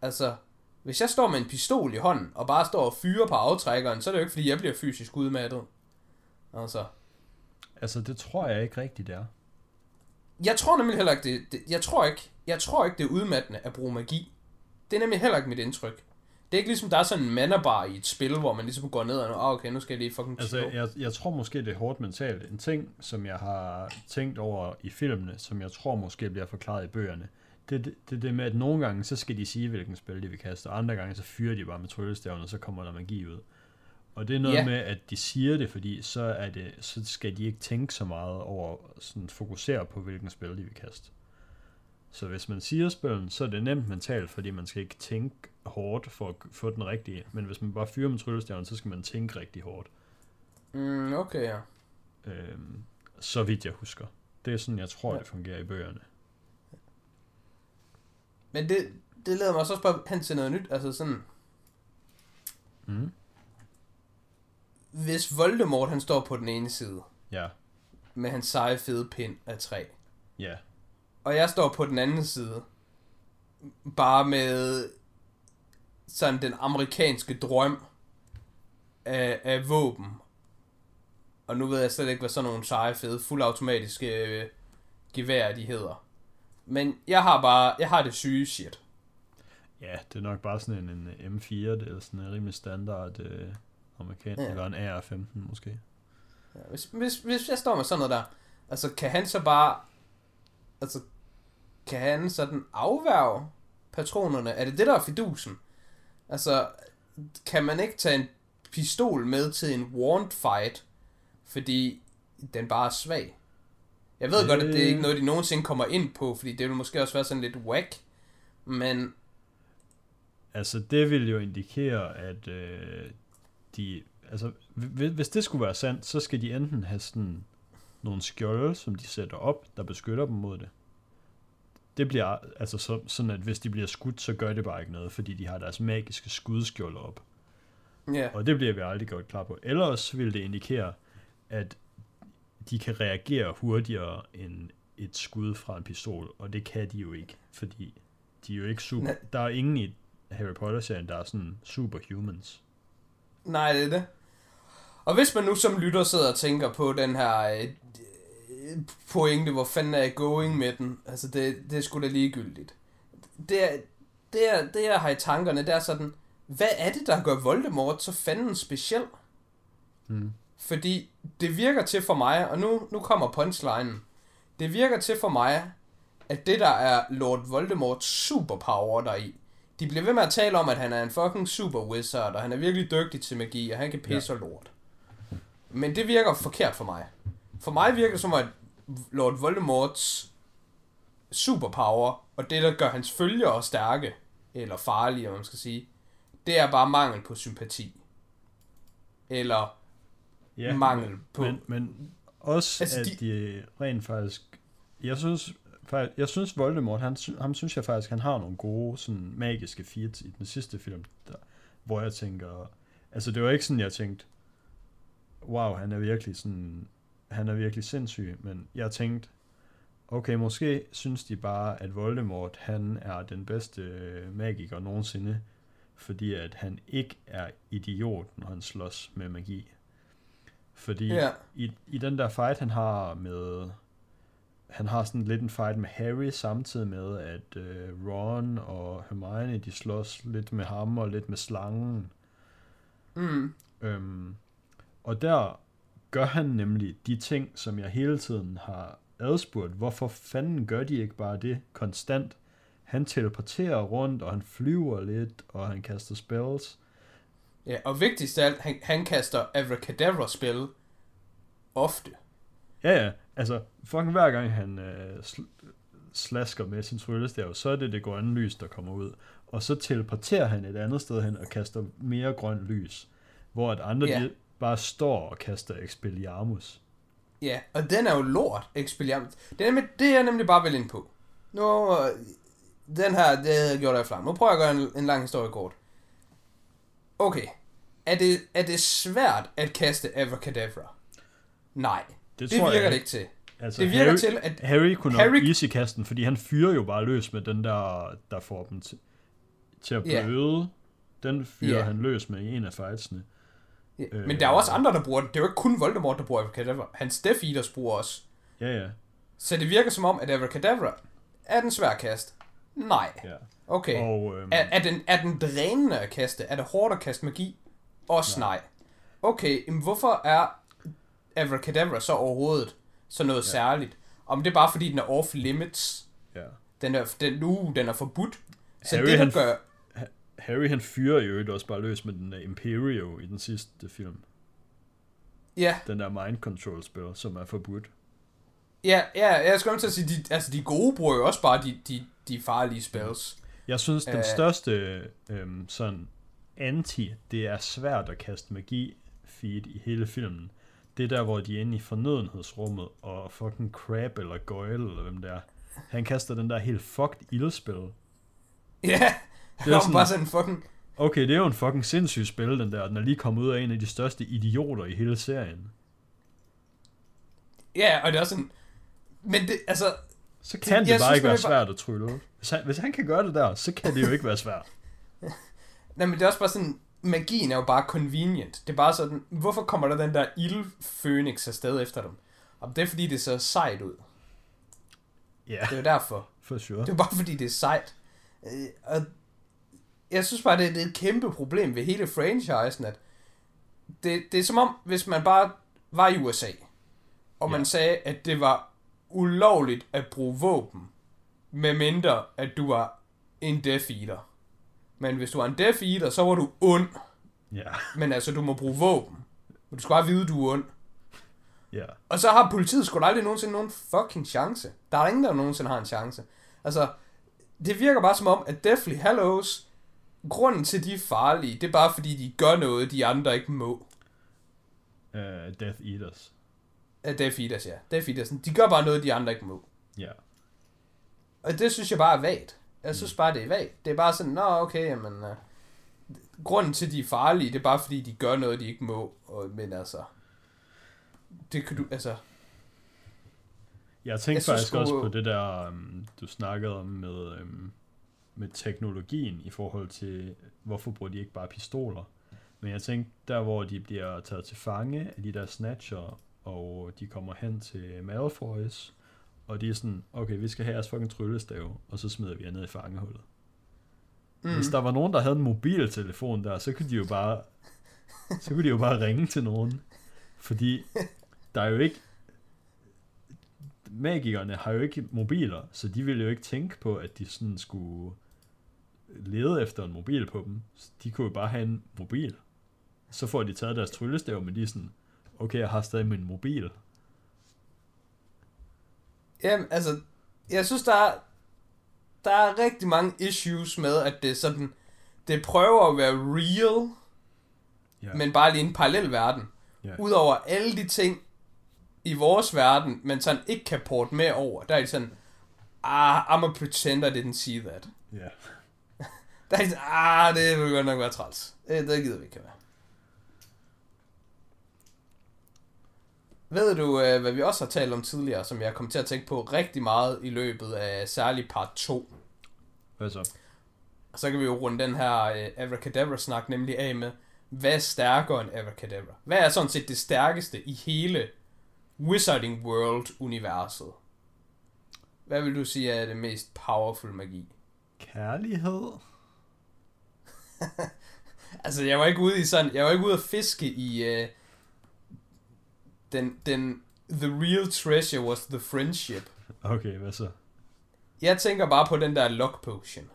Altså, hvis jeg står med en pistol i hånden, og bare står og fyrer på aftrækkeren, så er det jo ikke, fordi jeg bliver fysisk udmattet. Altså, Altså, det tror jeg ikke rigtigt, det er. jeg tror nemlig heller ikke, det, det, jeg tror ikke, jeg tror ikke, det er udmattende at bruge magi. Det er nemlig heller ikke mit indtryk. Det er ikke ligesom, der er sådan en mannerbar i et spil, hvor man ligesom går ned og, ah, okay, nu skal jeg lige fucking Altså, slå. jeg, jeg tror måske, det er hårdt mentalt. En ting, som jeg har tænkt over i filmene, som jeg tror måske bliver forklaret i bøgerne, det det, det, det med, at nogle gange, så skal de sige, hvilken spil de vil kaste, og andre gange, så fyrer de bare med tryllestaven, og så kommer der magi ud. Og det er noget Ja. med, at de siger det, fordi så, er det, så skal de ikke tænke så meget over, sådan fokusere på, hvilken spil de vil kaste. Så hvis man siger spillen, så er det nemt mentalt, fordi man skal ikke tænke hårdt for at få den rigtige. Men hvis man bare fyrer med tryllestaven, så skal man tænke rigtig hårdt. Mm, okay, ja. Øhm, så vidt jeg husker. Det er sådan, jeg tror, ja. det fungerer i bøgerne. Men det, det leder mig også bare hen til noget nyt. Altså sådan, Mm. hvis Voldemort han står på den ene side, Ja, med hans seje fede pind af træ, ja, og jeg står på den anden side, bare med sådan den amerikanske drøm af, af våben. Og nu ved jeg slet ikke, hvad sådan nogle seje, fede, fuldautomatiske øh, geværer de hedder. Men jeg har bare, jeg har det syge shit. ja, det er nok bare sådan en, en M4, det er sådan en rimelig standard øh, amerikansk, Ja. eller en AR-15 måske. Ja, hvis, hvis, hvis jeg står med sådan noget der, altså kan han så bare, altså kan han sådan afværge patronerne? Er det det, der er fidusen? Altså, kan man ikke tage en pistol med til en wand fight, fordi den bare er svag? Jeg ved Øh. godt, at det er ikke noget, de nogensinde kommer ind på, fordi det vil måske også være sådan lidt whack, men Altså, det vil jo indikere, at øh, de... Altså, hvis, det skulle være sandt, så skal de enten have sådan nogle skjolde, som de sætter op, der beskytter dem mod det. Det bliver altså så, sådan, at hvis de bliver skudt, så gør det bare ikke noget, fordi de har deres magiske skudskjolde op. ja, Og det bliver vi aldrig gjort klar på. Ellers vil det indikere, at de kan reagere hurtigere end et skud fra en pistol, og det kan de jo ikke, fordi de er jo ikke super... Nej. Der er ingen i Harry Potter-serien, der er sådan superhumans. Nej, det er det. Og hvis man nu som lytter sidder og tænker på den her øh, pointe, hvor fanden er jeg going med den? Altså, det, det er sgu da ligegyldigt. Det, er, det, er, det jeg har i tankerne, det er sådan, hvad er det, der gør Voldemort så fanden speciel? Mm. Fordi det virker til for mig, og nu, nu kommer punchlinen. Det virker til for mig, at det der er Lord Voldemorts superpower deri, de bliver ved med at tale om, at han er en fucking super wizard, og han er virkelig dygtig til magi, og han kan pisse ja. lort. Men det virker forkert for mig. For mig virker det som, at Lord Voldemorts superpower, og det, der gør hans følgere stærke, eller farlige, om man skal sige, det er bare mangel på sympati. Eller Ja, mangel på... men, men også, Altså, at de- de... rent faktisk... Jeg synes, faktisk, jeg synes Voldemort, han, ham synes jeg faktisk, han har nogle gode sådan, magiske feats i den sidste film, der, hvor jeg tænker... Altså, det var ikke sådan, jeg tænkte, wow, han er virkelig sådan... Han er virkelig sindssyg, men jeg tænkte, okay, måske synes de bare, at Voldemort, han er den bedste magiker nogensinde, fordi at han ikke er idiot, når han slås med magi. Fordi Ja. i, i den der fight, han har med... Han har sådan lidt en fight med Harry, samtidig med, at øh, Ron og Hermione, de slås lidt med ham og lidt med slangen. Mm. Øhm, og der gør han nemlig de ting, som jeg hele tiden har adspurgt. Hvorfor fanden gør de ikke bare det konstant? Han teleporterer rundt, og han flyver lidt, og han kaster spells. Ja, og vigtigst af alt, han, han kaster abracadabra-spil ofte. Ja, ja, Altså, fucking hver gang han øh, sl- slasker med sin tryllestav, så er det det grønne lys, der kommer ud. Og så teleporterer han et andet sted hen og kaster mere grønt lys. Hvor at andre Ja. de bare står og kaster Expelliarmus. Ja, og den er jo lort, Expelliarmus. Det er, nemlig, det er jeg nemlig bare vel ind på. Nu, øh, den her, det havde jeg gjort af flam. Nu prøver jeg at gøre en, en lang historie kort. Okay. Er det, er det svært at kaste Abracadabra? Nej. Det, det tror virker jeg det ikke til. Altså, Det virker Harry, til, at... Harry kunne nok Harry- easy kaste den, fordi han fyrer jo bare løs med den der, der får dem til, til at bløde. Den fyrer Ja. han løs med i en af fightsene. Ja, Øh. Men der er også andre, der bruger det. Det er jo ikke kun Voldemort, der bruger Abracadabra. Hans Death Eaters bruger også. Ja, ja. Så det virker som om, at Abracadabra er den svær at kaste. Nej. ja. Okay. Og, øhm, Er, er, den, er den drænende at kaste? Er det hårdt at kaste magi? Også nej. Okay, men hvorfor er Abracadabra så overhovedet så noget ja. særligt? Om det er bare fordi, den er off limits. ja. Den er, den, nu, den er forbudt. Så Harry, det, han- gør... Harry han fyrer jo øvrigt også bare løs med den der Imperio i den sidste film. Ja, Den der mind control spil, som er forbudt. ja, ja, jeg skal til at sige, de, altså de gode bruger jo også bare de, de, de farlige spells. Jeg synes, den Øh. største øhm, sådan anti, det er svært at kaste magi feed i hele filmen. Det er der, hvor de er inde i fornødenhedsrummet, og fucking Crab eller Goyle, eller hvem det er. Han kaster den der helt fucked ildspil. Ja, Det det er sådan- bare sådan fucking... Okay, det er jo en fucking sindssyg spil, den der. Den er lige kommet ud af en af de største idioter i hele serien. Ja, og det er også sådan... Men det, altså, Så kan det, Jeg bare synes ikke være svært at trylle. Hvis han, hvis han kan gøre det der, så kan det jo ikke være svært. Nej, men det er også bare sådan, magien er jo bare convenient. Det er bare sådan, hvorfor kommer der den der ildfønix afsted efter dem? Og det er fordi, det ser sejt ud. Ja, Det er jo derfor. for sure. Det er bare fordi, det er sejt. Øh, Og jeg synes bare, det er, det et kæmpe problem ved hele franchisen, at det, det er som om, hvis man bare var i USA, og man Ja. sagde, at det var ulovligt at bruge våben, medmindre at du var en Death Eater. Men hvis du var en Death Eater, så var du ond. Ja, Men altså, du må bruge våben. Du skal bare vide, du er ond. ja. Og så har politiet sgu aldrig nogensinde nogen fucking chance. Der er ingen, der nogensinde har en chance. Altså, det virker bare som om, at Deathly Hallows, grunden til, de er farlige, det er bare fordi, de gør noget, de andre ikke må. Uh, Death Eaters. Uh, Death Eaters, ja. Death Eaters, de gør bare noget, de andre ikke må. Ja. Og det synes jeg bare er vagt. Jeg synes bare, det er vagt. Det er bare sådan, nå, okay, jamen... Uh, grunden til, de er farlige, det er bare fordi, de gør noget, de ikke må. Og, men altså... Det kan du, altså... Jeg tænkte Jeg synes faktisk også på det der, um, du snakkede om med, um, med teknologien i forhold til, hvorfor bruger de ikke bare pistoler. Men jeg tænkte, der hvor de bliver taget til fange af de der snatcher, og de kommer hen til Malfoys, og de er sådan, okay, vi skal have jeres fucking tryllestav, og så smider vi jer ned i fangehullet. Mm. Hvis der var nogen, der havde en mobiltelefon der, så kunne de jo bare, så kunne de jo bare ringe til nogen. Fordi der er jo ikke, magikerne har jo ikke mobiler, så de ville jo ikke tænke på, at de sådan skulle lede efter en mobil på dem. Så De kunne jo bare have en mobil. Så får de taget deres tryllestav, men de er sådan, okay, jeg har stadig min mobil. Jamen, altså, jeg synes, der er, der er rigtig mange issues med, at det er sådan, det prøver at være real, Ja. men bare lige en parallel verden. Ja. Udover alle de ting i vores verden, men sådan ikke kan porte med over, der er de sådan, ah, I'm a pretend I didn't see that. Ja. Der er de sådan, ah, det vil godt nok være træls. Det, det gider vi ikke have. Ved du, øh, hvad vi også har talt om tidligere, som jeg kom til at tænke på rigtig meget i løbet af særlig part 2? Hvad så? Og så kan vi jo runde den her øh, Abracadabra-snak nemlig af med, hvad er stærkere end Abracadabra? Hvad er sådan set det stærkeste i hele Wizarding World-universet? Hvad vil du sige er det mest powerful magi? Kærlighed? Altså, jeg var ikke ude i sådan, jeg var ikke ude at fiske i øh, den, den, the real treasure was the friendship. Okay, hvad så? Jeg tænker bare på den der lock potion.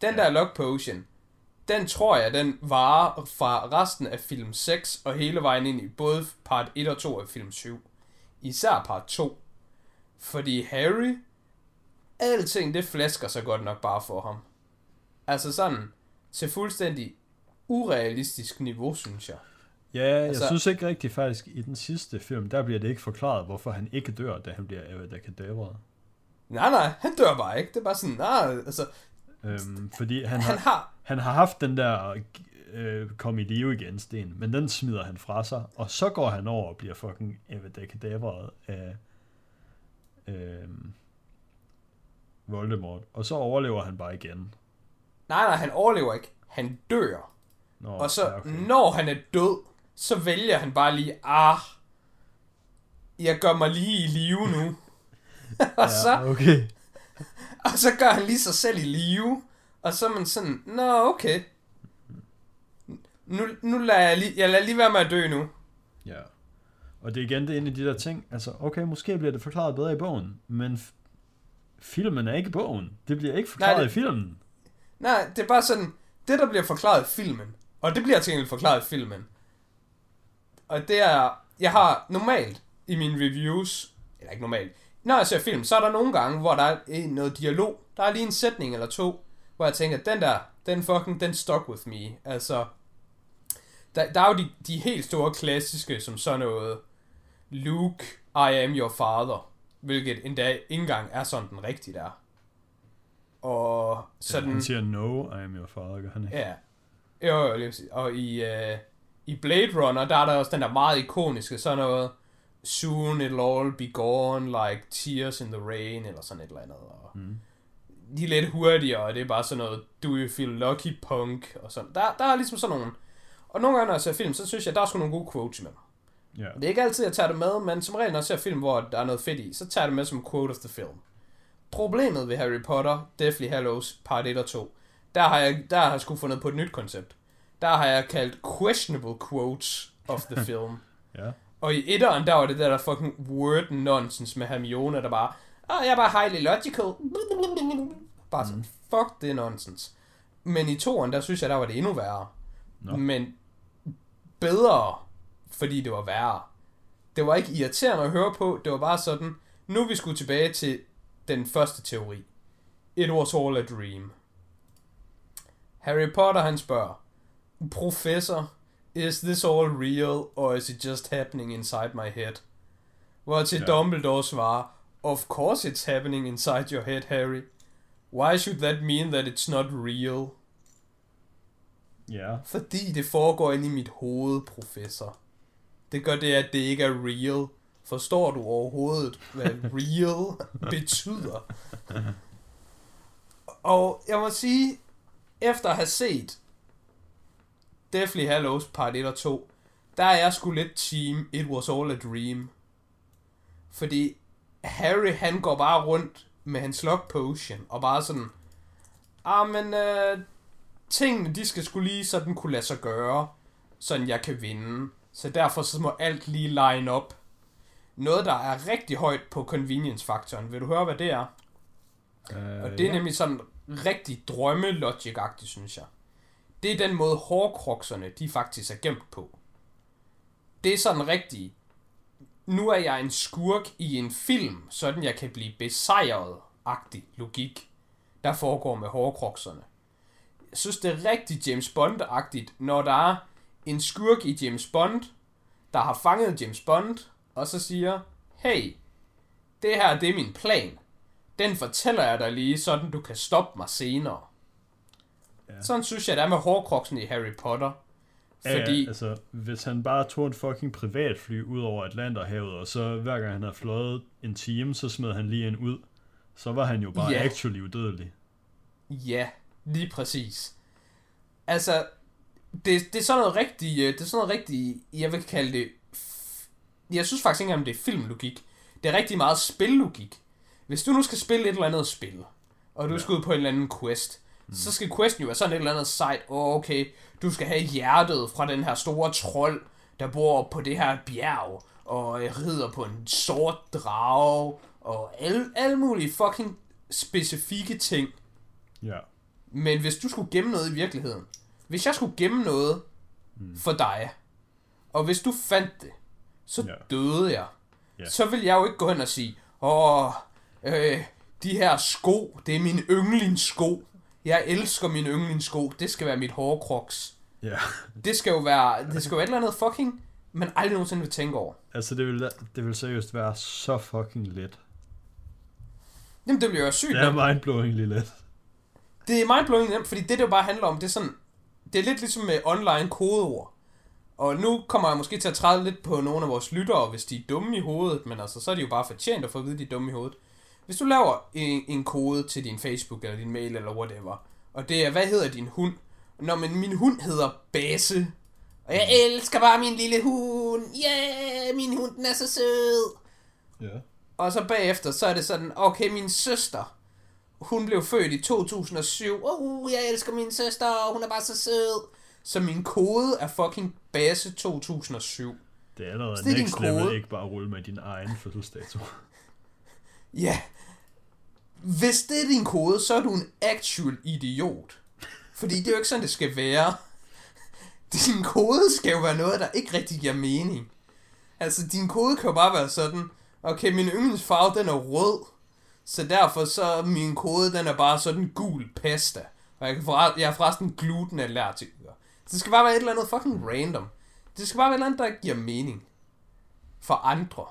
Den der lock potion, den tror jeg, den varer fra resten af film 6 og hele vejen ind i både part 1 og 2 af film 7. Især part 2. Fordi Harry, alting det flasker sig godt nok bare for ham. Altså sådan, til fuldstændig urealistisk niveau, synes jeg. Ja, jeg Altså- synes ikke rigtig faktisk, i den sidste film, der bliver det ikke forklaret, hvorfor han ikke dør, da han bliver Avada Kedavra. Nej, nej, han dør bare ikke. Det er bare sådan, nej, altså, Øhm, fordi han han har, har, han har haft den der øh, kom i live igen sten, men den smider han fra sig, og så går han over og bliver fucking Avada Kedavra af øh, Voldemort, og så overlever han bare igen. nej, nej, han overlever ikke. Han dør. Nå, Og så, ja, okay. når han er død, så vælger han bare lige, ah, jeg gør mig lige i live nu. og, så, okay. og så gør han lige sig selv i live. Og så er man sådan, nå okay. Nu, nu lader jeg lige, jeg lader lige være med at dø nu. Ja. Og det er igen det er en af de der ting, altså okay, måske bliver det forklaret bedre i bogen, men f- filmen er ikke bogen. Det bliver ikke forklaret Nej, det- i filmen. Nej, det er bare sådan, det der bliver forklaret i filmen, og det bliver til forklaret i filmen. Og det er, jeg har normalt i mine reviews, eller ikke normalt, når jeg ser film, så er der nogle gange, hvor der er noget dialog, der er lige en sætning eller to, hvor jeg tænker, den der, den fucking, den stuck with me. Altså, der, der er jo de, de helt store klassiske, som sådan noget, Luke, I am your father, hvilket endda ikke engang er sådan den rigtige der. Og Så sådan... Han siger, no, I am your father, gør han ikke? Ja. Jo, jo, lige. Og i, uh, i Blade Runner, der er der også den der meget ikoniske, sådan noget, soon it'll all be gone, like tears in the rain, eller sådan et eller andet. Og Mm. De er lidt hurtigere, og det er bare sådan noget, do you feel lucky punk, og sådan. Der, der er ligesom sådan nogle, og nogle gange, når jeg ser film, så synes jeg, der er sgu nogle gode quotes med. Ja. Det er ikke altid, jeg tager det med, men som regel, når jeg ser film, hvor der er noget fedt i, så tager jeg det med som quote of the film. Problemet ved Harry Potter, Deathly Hallows, part 1 og 2, der har jeg, der har jeg sgu fundet på et nyt koncept. Der har jeg kaldt questionable quotes of the film. Ja. Og i etteren, der var det der, der fucking word nonsense med Hermione, der bare, ah, jeg er bare highly logical. Bare sådan, fuck det nonsense. Men i toeren, der synes jeg, der var det endnu værre. Nå. Men bedre, fordi det var værre. Det var ikke irriterende at høre på, det var bare sådan, nu er vi skulle tilbage til den første teori. It was all a dream. Harry Potter, han spørger, Professor, is this all real, or is it just happening inside my head? Hvor til Ja. Dumbledore svarer, Of course it's happening inside your head, Harry. Why should that mean that it's not real? Ja. Fordi det foregår inde i mit hoved, professor. Det gør det, at det ikke er real. Forstår du overhovedet, hvad real betyder? Og jeg må sige, efter at have set Deathly Hallows part 1 og 2, der er jeg sgu lidt team It Was All a Dream. Fordi Harry, han går bare rundt med hans lock potion, og bare sådan, ah, men øh, tingene, de skal skulle lige sådan kunne lade sig gøre, sådan jeg kan vinde. Så derfor så må alt lige line op. Noget, der er rigtig højt på convenience-faktoren. Vil du høre, hvad det er? Uh, Og det er nemlig sådan rigtig drømme-logic-agtigt, synes jeg. Det er den måde, hårkrokserne, de faktisk er gemt på. Det er sådan rigtig, nu er jeg en skurk i en film, sådan jeg kan blive besejret-agtig logik, der foregår med hårkrokserne. Jeg synes, det er rigtig James Bond-agtigt, når der er en skurk i James Bond, der har fanget James Bond, og så siger, hey, det her, det er min plan. Den fortæller jeg dig lige, sådan du kan stoppe mig senere. Ja. Sådan synes jeg, det er med hårkroksen i Harry Potter. Ja, Fordi, ja, altså, hvis han bare tog et fucking privatfly ud over Atlanterhavet, og så hver gang han havde fløjet en time, så smed han lige en ud, så var han jo bare Ja. actually udødelig. ja, lige præcis. Altså, det, det er sådan noget rigtig, øh, det er sådan noget rigtig, jeg vil kalde det, jeg synes faktisk ikke engang, det er filmlogik. Det er rigtig meget spillogik. Hvis du nu skal spille et eller andet spil, og du Ja. skal ud på en eller anden quest, mm. så skal questen jo være sådan et eller andet sejt. Åh, okay, du skal have hjertet fra den her store trold, der bor på det her bjerg, og øh, rider på en sort drage, og alle, alle mulige fucking specifikke ting. Ja. Men hvis du skulle gemme noget i virkeligheden, hvis jeg skulle gemme noget for dig, og hvis du fandt det, så Ja. døde jeg. Ja. så vil jeg jo ikke gå hen og sige, åh, øh, de her sko, det er min yndlingssko. Jeg elsker mine yndlingssko. Det skal være mit hårkroks. Ja. Det skal jo være, det skal jo være et eller andet fucking, man aldrig nogensinde vil tænke over. Altså, det vil, det vil seriøst være så fucking let. Jamen, det bliver jo sygt. Det er mindblowingly let. Det er mindblowing nemt, fordi det, det jo bare handler om, det er sådan, det er lidt ligesom med online kodeord. Og nu kommer jeg måske til at træde lidt på nogle af vores lyttere, hvis de er dumme i hovedet, men altså, så er de jo bare fortjent at få at vide, at de er dumme i hovedet. Hvis du laver en, en kode til din Facebook eller din mail eller whatever, og det er, hvad hedder din hund? Nå, men min hund hedder Base. Og jeg elsker bare min lille hund. Yeah, min hund den er så sød. Ja. Og så bagefter, så er det sådan, okay, min søster, hun blev født i 2007. Oh, jeg elsker min søster, hun er bare så sød. Så min kode er fucking base 2007. Det er allerede er next level, ikke bare rulle med din egen fødselsdato. Ja. Hvis det er din kode, så er du en actual idiot. Fordi det er jo ikke sådan, det skal være. Din kode skal jo være noget, der ikke rigtig giver mening. Altså, din kode kan jo bare være sådan, okay, min yndlingsfarve, den er rød. Så derfor så min kode, den er bare sådan gul pasta. Og jeg, kan forre- jeg er forresten glutenallergiker. Det skal bare være et eller andet fucking random. Det skal bare være et eller andet, der ikke giver mening. For andre.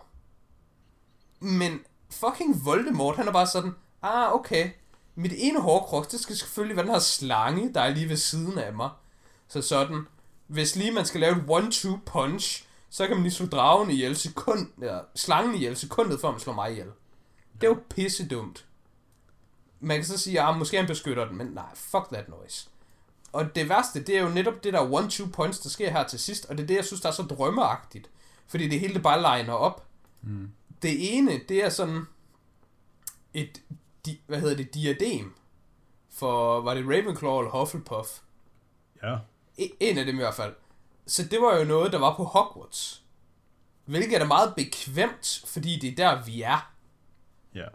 Men fucking Voldemort, han er bare sådan, ah, okay, mit ene hårkrog, det skal selvfølgelig være den her slange, der er lige ved siden af mig. Så sådan, hvis lige man skal lave et one-two punch, så kan man lige slå dragen ihjel sekund, ja, slangen ihjel sekundet, før man slår mig ihjel. Det er jo pisse dumt. Man kan så sige, ah, måske han beskytter den, men nej, fuck that noise. Og det værste, det er jo netop det der one-two punch, der sker her til sidst, og det er det, jeg synes, der er så drømmeagtigt. Fordi det hele det bare liner op. Mm. Det ene, det er sådan et, di, hvad hedder det, diadem for, var det Ravenclaw eller Hufflepuff? Ja. E- En af dem i hvert fald. Så det var jo noget, der var på Hogwarts. Hvilket er meget bekvemt, fordi det er der, vi er. Ja.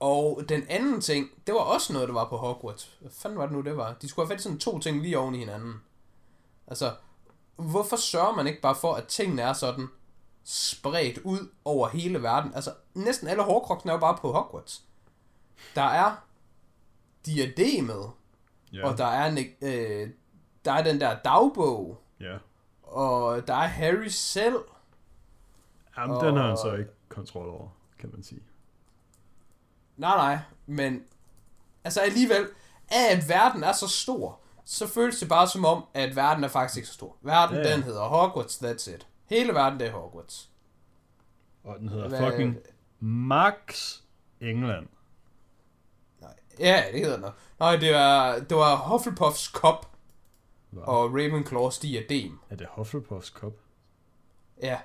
Og den anden ting, det var også noget, der var på Hogwarts. Hvad fanden var det nu, det var? De skulle have fat i sådan to ting lige oven i hinanden. Altså, hvorfor sørger man ikke bare for, at tingene er sådan spredt ud over hele verden? Altså, næsten alle hårkroksene er jo bare på Hogwarts. Der er diademet, ja. og der er, ne- øh, der er den der dagbog, ja. og der er Harry selv. Jamen, den har han Og- så ikke kontrol over, kan man sige. Nej, nej, men altså alligevel, at verden er så stor, så føles det bare som om, at verden er faktisk ikke så stor. Verden, ja. den hedder Hogwarts, that's it. Hele verden, det er Hogwarts. Og den hedder Hvad- fucking Max England. Nej, ja, det hedder noget. Nej, det var, det var Hufflepuffs kop Wow. og Ravenclaws diadem. Er det Hufflepuffs Cup? Ja,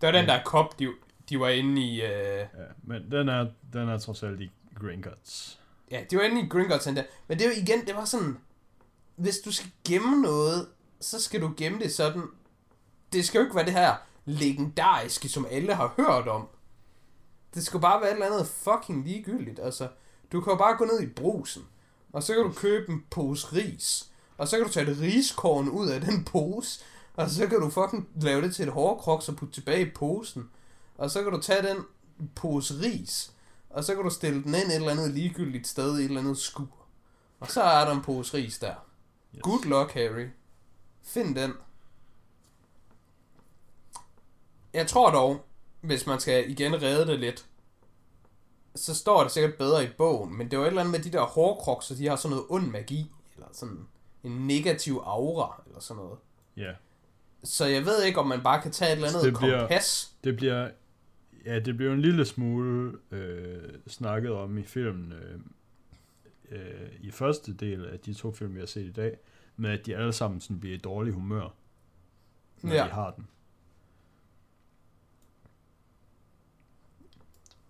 det var den der kop, de, de var inde i... Øh, Ja, men den er, den er trods alt i Gringotts. ja, de var inde i Gringotts der. Men det var igen, det var sådan... Hvis du skal gemme noget, så skal du gemme det sådan... Det skal jo ikke være det her legendariske, som alle har hørt om. Det skal bare være et eller andet fucking ligegyldigt. Altså, du kan jo bare gå ned i brusen, og så kan du købe en pose ris. Og så kan du tage et riskorn ud af den pose, og så kan du fucking lave det til et hårkroks og putte tilbage i posen. Og så kan du tage den pose ris, og så kan du stille den ind et eller andet ligegyldigt sted i et eller andet skur. Og så er der en pose ris der. Yes. Good luck, Harry. Find den. Jeg tror dog, hvis man skal igen redde det lidt, så står det sikkert bedre i bogen, men det var et eller andet med de der hårkrokser, de har sådan noget ond magi, eller sådan en negativ aura, eller sådan noget. Ja, Så jeg ved ikke, om man bare kan tage et eller andet Det bliver- kompas. det bliver... Ja, det bliver en lille smule øh, snakket om i filmen øh, øh, i første del af de to film, vi har set i dag, med at de alle sammen sådan bliver i dårlig humør, når Ja. de har den.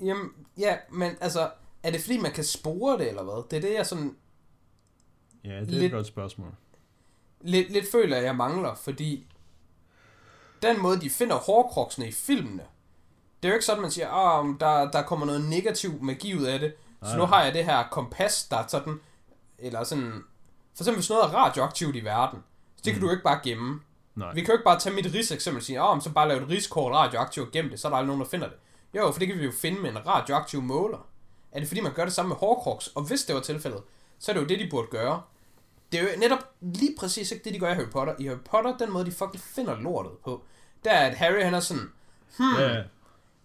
Jamen, ja, men altså, er det fordi, man kan spore det, eller hvad? Det er det, jeg sådan Ja, det er Lidt- et godt spørgsmål. lidt, lidt føler, at jeg mangler, fordi den måde, de finder hårkroksene i filmene, det er jo ikke sådan, man siger, ah, der, der kommer noget negativ magi ud af det, så Nej, nu har jeg det her kompas, der er sådan, eller sådan, for eksempel hvis noget er radioaktivt i verden, så det kan Mm. du jo ikke bare gemme. Nej. Vi kan jo ikke bare tage mit ris eksempel og sige, ah, så bare lave et riskort radioaktivt og gemme det, så er der aldrig nogen, der finder det. Jo, for det kan vi jo finde med en radioaktiv måler. Er det fordi, man gør det samme med Horcrux? Og hvis det var tilfældet, så er det jo det, de burde gøre. Det er jo netop lige præcis ikke det, de gør i Harry Potter. I Harry Potter, den måde, de fucking finder lortet på, der er, at Harry, han er sådan, hmm, Ja,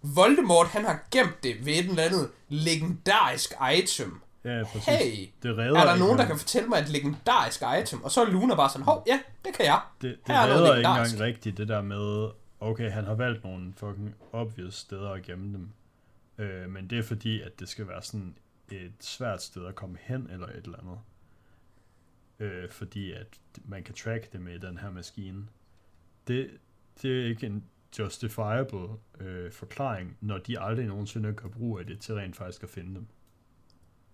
Voldemort, han har gemt det ved et eller andet legendarisk item. ja, præcis. Hey, det redder er der nogen, der kan fortælle mig et legendarisk item? Og så er Luna bare sådan, hov, ja, det kan jeg. Det, det Her er noget redder ikke engang rigtigt, det der med, okay, han har valgt nogle fucking obvious steder at gemme dem. Øh, men det er fordi, at det skal være sådan et svært sted at komme hen, eller et eller andet. Øh, fordi at man kan track det med den her maskine. Det, det er ikke en justifiable øh, forklaring, når de aldrig nogensinde gør brug af det til rent faktisk at finde dem.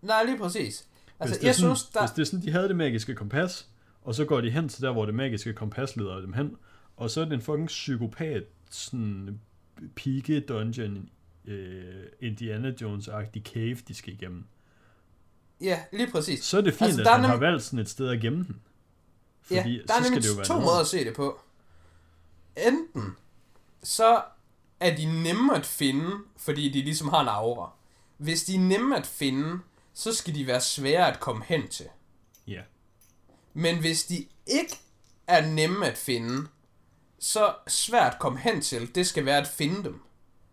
Nej, lige præcis. Altså, hvis, det jeg sådan, synes, der... hvis det er sådan, de havde det magiske kompas, og så går de hen til der, hvor det magiske kompas leder dem hen, og så er det en fucking psykopat, sådan pike dungeon, øh, Indiana Jones-agtig cave, de skal igennem. Ja, lige præcis. Så er det fint, Altså, at er han har nem- valgt sådan et sted at gemme den. Fordi ja, der er så skal nemlig det jo være to noget. måder at se det på. Enten så er de nemme at finde, fordi de ligesom har en aura. Hvis de er nemme at finde, så skal de være svære at komme hen til. Ja, Men hvis de ikke er nemme at finde, så svært at komme hen til, det skal være at finde dem.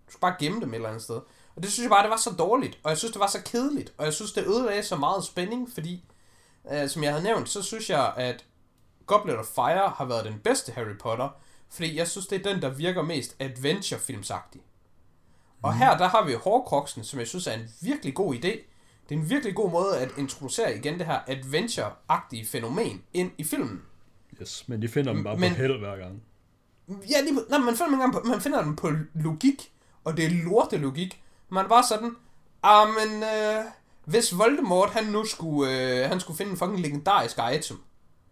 Du skal bare gemme dem et eller andet sted. Og det synes jeg bare, det var så dårligt, og jeg synes, det var så kedeligt, og jeg synes, det ødelagde så meget spænding, fordi, øh, som jeg havde nævnt, så synes jeg, at Goblet of Fire har været den bedste Harry Potter, fordi jeg synes, det er den, der virker mest adventure-filmsagtig. Og her, der har vi Horcruxen, som jeg synes er en virkelig god idé. Det er en virkelig god måde at introducere igen det her adventure-agtige fænomen ind i filmen. yes. men de finder dem bare Men- på held hver gang. Ja, lige, nej, man, finder engang på, man finder dem på logik, og det er lorte logik. Man bare sådan, ah, men øh, hvis Voldemort, han nu skulle, øh, han skulle finde en fucking legendarisk item.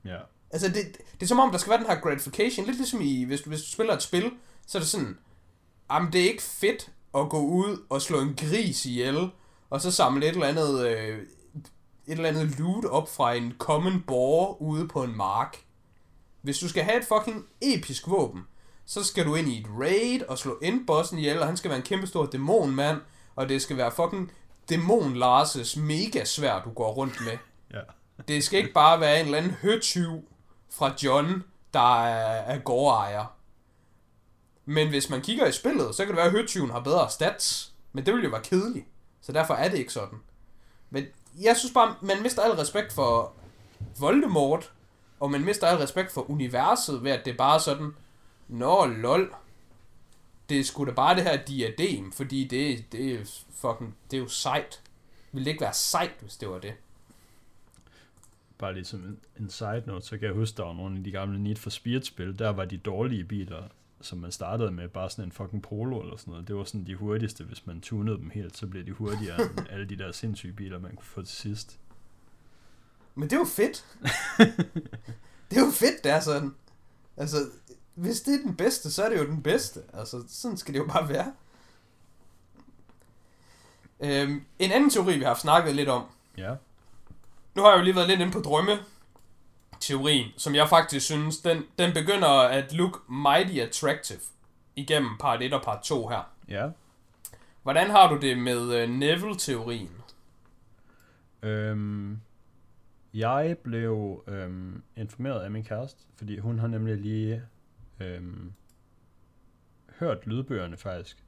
Ja, Altså, det, det er som om, der skal være den her gratification. Lidt ligesom i, hvis, du- hvis du spiller et spil, så er det sådan, jamen det er ikke fedt at gå ud og slå en gris ihjel, og så samle et eller andet, øh, et eller andet loot op fra en common boar ude på en mark. Hvis du skal have et fucking episk våben, så skal du ind i et raid og slå endbossen ihjel, og han skal være en kæmpe stor dæmonmand, og det skal være fucking dæmon Lars' mega svær, du går rundt med. ja. Det skal ikke bare være en eller anden høtyv fra John, der er, er gårdejer. Men hvis man kigger i spillet, så kan det være, at høtyven har bedre stats. Men det vil jo være kedeligt. Så derfor er det ikke sådan. Men jeg synes bare, man mister al respekt for Voldemort, og man mister al respekt for universet, ved at det er bare sådan, Nå, lol. Det er sgu da bare det her diadem, fordi det, det er fucking, det er jo sejt. Ville det ikke være sejt, hvis det var det? Bare lige som en, en side note, så kan jeg huske, der var nogle af de gamle Need for Speed-spil, der var de dårlige biler, som man startede med, bare sådan en fucking Polo eller sådan noget. Det var sådan de hurtigste, hvis man tunede dem helt, så blev de hurtigere end alle de der sindssyge biler, man kunne få til sidst. Men det er jo fedt. det er jo fedt, det er sådan. Altså, hvis det er den bedste, så er det jo den bedste. Altså, sådan skal det jo bare være. Øhm, en anden teori, vi har haft snakket lidt om. Ja, Nu har jeg jo lige været lidt inde på drømme teorien, som jeg faktisk synes, den, den begynder at look mighty attractive igennem part 1 og part 2 her. ja. Hvordan har du det med øh, Neville-teorien? Øhm, jeg blev øhm, informeret af min kæreste, fordi hun har nemlig lige øhm, hørt lydbøgerne faktisk,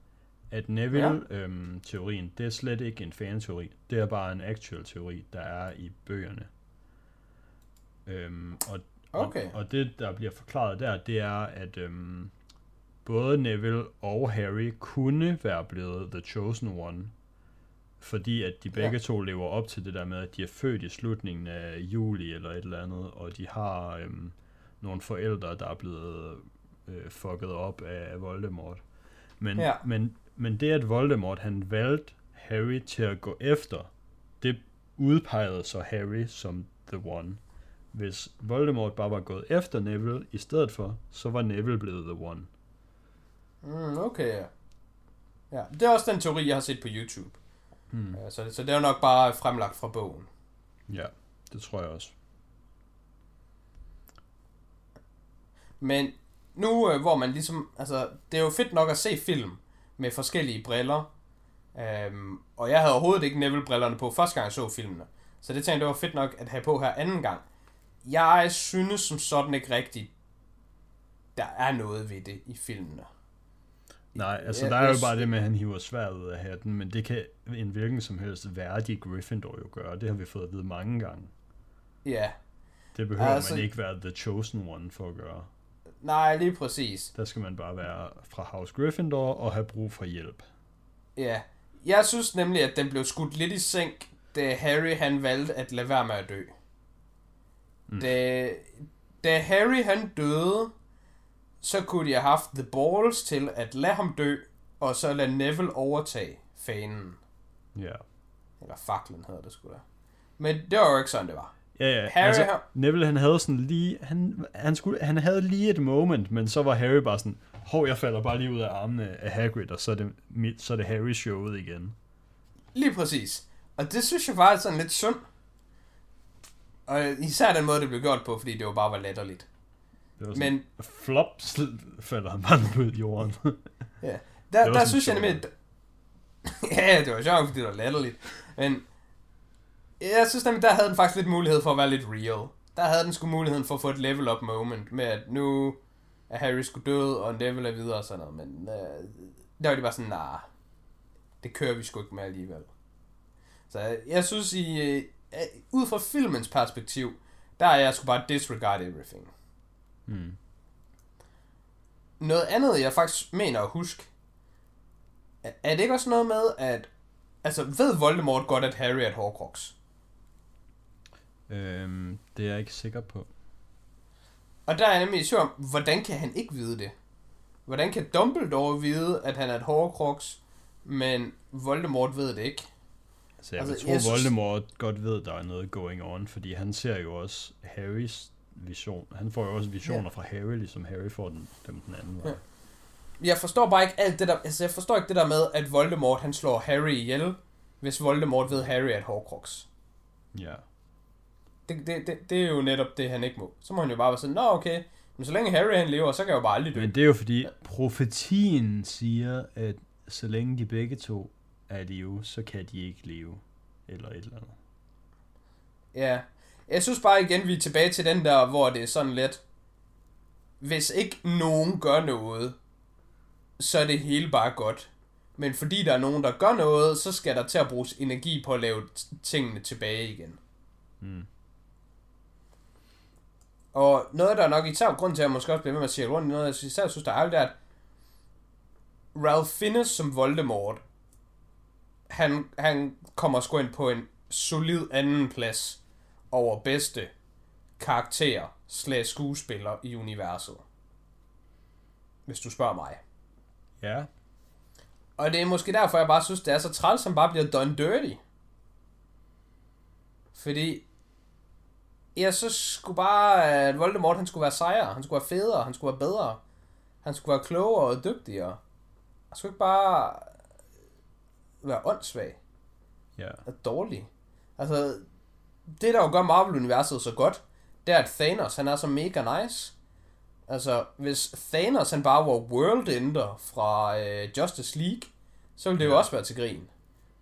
at Neville-teorien, det er slet ikke en fan-teori. Det er bare en actual teori, der er i bøgerne. Øhm, og, Okay. og, og det, der bliver forklaret der, det er, at øhm, både Neville og Harry kunne være blevet The Chosen One, fordi at de begge Ja. to lever op til det der med, at de er født i slutningen af juli eller et eller andet, og de har øhm, nogle forældre, der er blevet øh, fucket op af Voldemort. Men, Ja. men, men det, at Voldemort han valgte Harry til at gå efter, det udpegede så Harry som The One. Hvis Voldemort bare var gået efter Neville i stedet for, så var Neville blevet The One. Mm, okay. Ja, det er også den teori, jeg har set på YouTube. Hmm. Ja, så, så det er jo nok bare fremlagt fra bogen. Ja, det tror jeg også. Men nu, øh, hvor man ligesom... Altså, det er jo fedt nok at se film, med forskellige briller. Øhm, og jeg havde overhovedet ikke Neville-brillerne på første gang jeg så filmene. Så det tænkte jeg, det var fedt nok at have på her anden gang. Jeg synes som sådan ikke rigtigt, der er noget ved det i filmene. Nej, altså Jeg- der er jo bare det med, at han hiver sværet ud af hatten, men det kan en hvilken som helst værdig Gryffindor jo gøre. Det har vi fået at vide mange gange. Ja, Det behøver Altså- man ikke være The Chosen One for at gøre. nej, lige præcis. Der skal man bare være fra House Gryffindor og have brug for hjælp. Ja, jeg synes nemlig, at den blev skudt lidt i sænk, da Harry han valgte at lade være med at dø. Mm. Da, da Harry han døde, så kunne de have haft The Balls til at lade ham dø, og så lade Neville overtage fanen. Ja. Eller faklen hedder det sgu da. Men det var jo ikke sådan, det var. Ja, ja. Harry altså, har- Neville, han havde sådan lige... Han, han, skulle, han havde lige et moment, men så var Harry bare sådan... Hov, jeg falder bare lige ud af armene af Hagrid, og så er det, mit, så er det Harry showet igen. Lige præcis. Og det synes jeg faktisk er sådan lidt synd. Og især den måde, det blev gjort på, fordi det jo bare var latterligt. Det var sådan, Men flop, falder han bare ud i jorden. Ja, der, der synes jeg nemlig... ja, det var sjovt, fordi det var latterligt. Men jeg synes nemlig, der havde den faktisk lidt mulighed for at være lidt real. Der havde den sgu muligheden for at få et level up moment med, at nu er Harry sgu død, og Neville er videre og sådan noget. Men øh, der var de bare sådan, nah, det kører vi sgu ikke med alligevel. Så jeg, synes, i, øh, ud fra filmens perspektiv, der er jeg sgu bare disregard everything. Hmm. Noget andet, jeg faktisk mener at huske, er det ikke også noget med, at... Altså, ved Voldemort godt, at Harry er et Horcrux? Øhm, det er jeg ikke sikker på. Og der er jeg nemlig i tvivl om, hvordan kan han ikke vide det? Hvordan kan Dumbledore vide, at han er et Horcrux, men Voldemort ved det ikke? Så jeg, Altså, altså, tror, jeg synes- Voldemort godt ved, der er noget going on, fordi han ser jo også Harrys vision. Han får jo også visioner Ja. fra Harry, ligesom Harry får den, dem den anden vej. Ja. Jeg forstår bare ikke alt det der... Altså, jeg forstår ikke det der med, at Voldemort, han slår Harry ihjel, hvis Voldemort ved, Harry er et Horcrux. Ja. Det, det, det, det er jo netop det, han ikke må. Så må han jo bare være sådan, nå okay, men så længe Harry han lever, så kan jeg jo bare aldrig dø. Men det er jo fordi, profetien siger, at så længe de begge to er leve, så kan de ikke leve. Eller et eller andet. Ja. Jeg synes bare igen, vi er tilbage til den der, hvor det er sådan lidt, hvis ikke nogen gør noget, så er det hele bare godt. Men fordi der er nogen, der gør noget, så skal der til at bruges energi på at lave tingene tilbage igen. Mm. Og noget, der er nok især grund til, at jeg måske også bliver ved med at sige rundt i noget, jeg især synes, der er er, at Ralph Fiennes som Voldemort, han, han kommer sgu ind på en solid anden plads over bedste karakter slash skuespiller i universet. Hvis du spørger mig. Ja. Og det er måske derfor, jeg bare synes, det er så træls, som bare bliver done dirty. Fordi jeg synes sgu bare, at Voldemort han skulle være sejere, han skulle være federe, han skulle være bedre. Han skulle være klogere og dygtigere. Han skulle ikke bare være åndssvag Ja. og dårlig. Altså, det der jo gør Marvel-universet så godt, det er, at Thanos, han er så mega nice. Altså, hvis Thanos, han bare var World Ender fra øh, Justice League, så ville det jo Ja. også være til grin.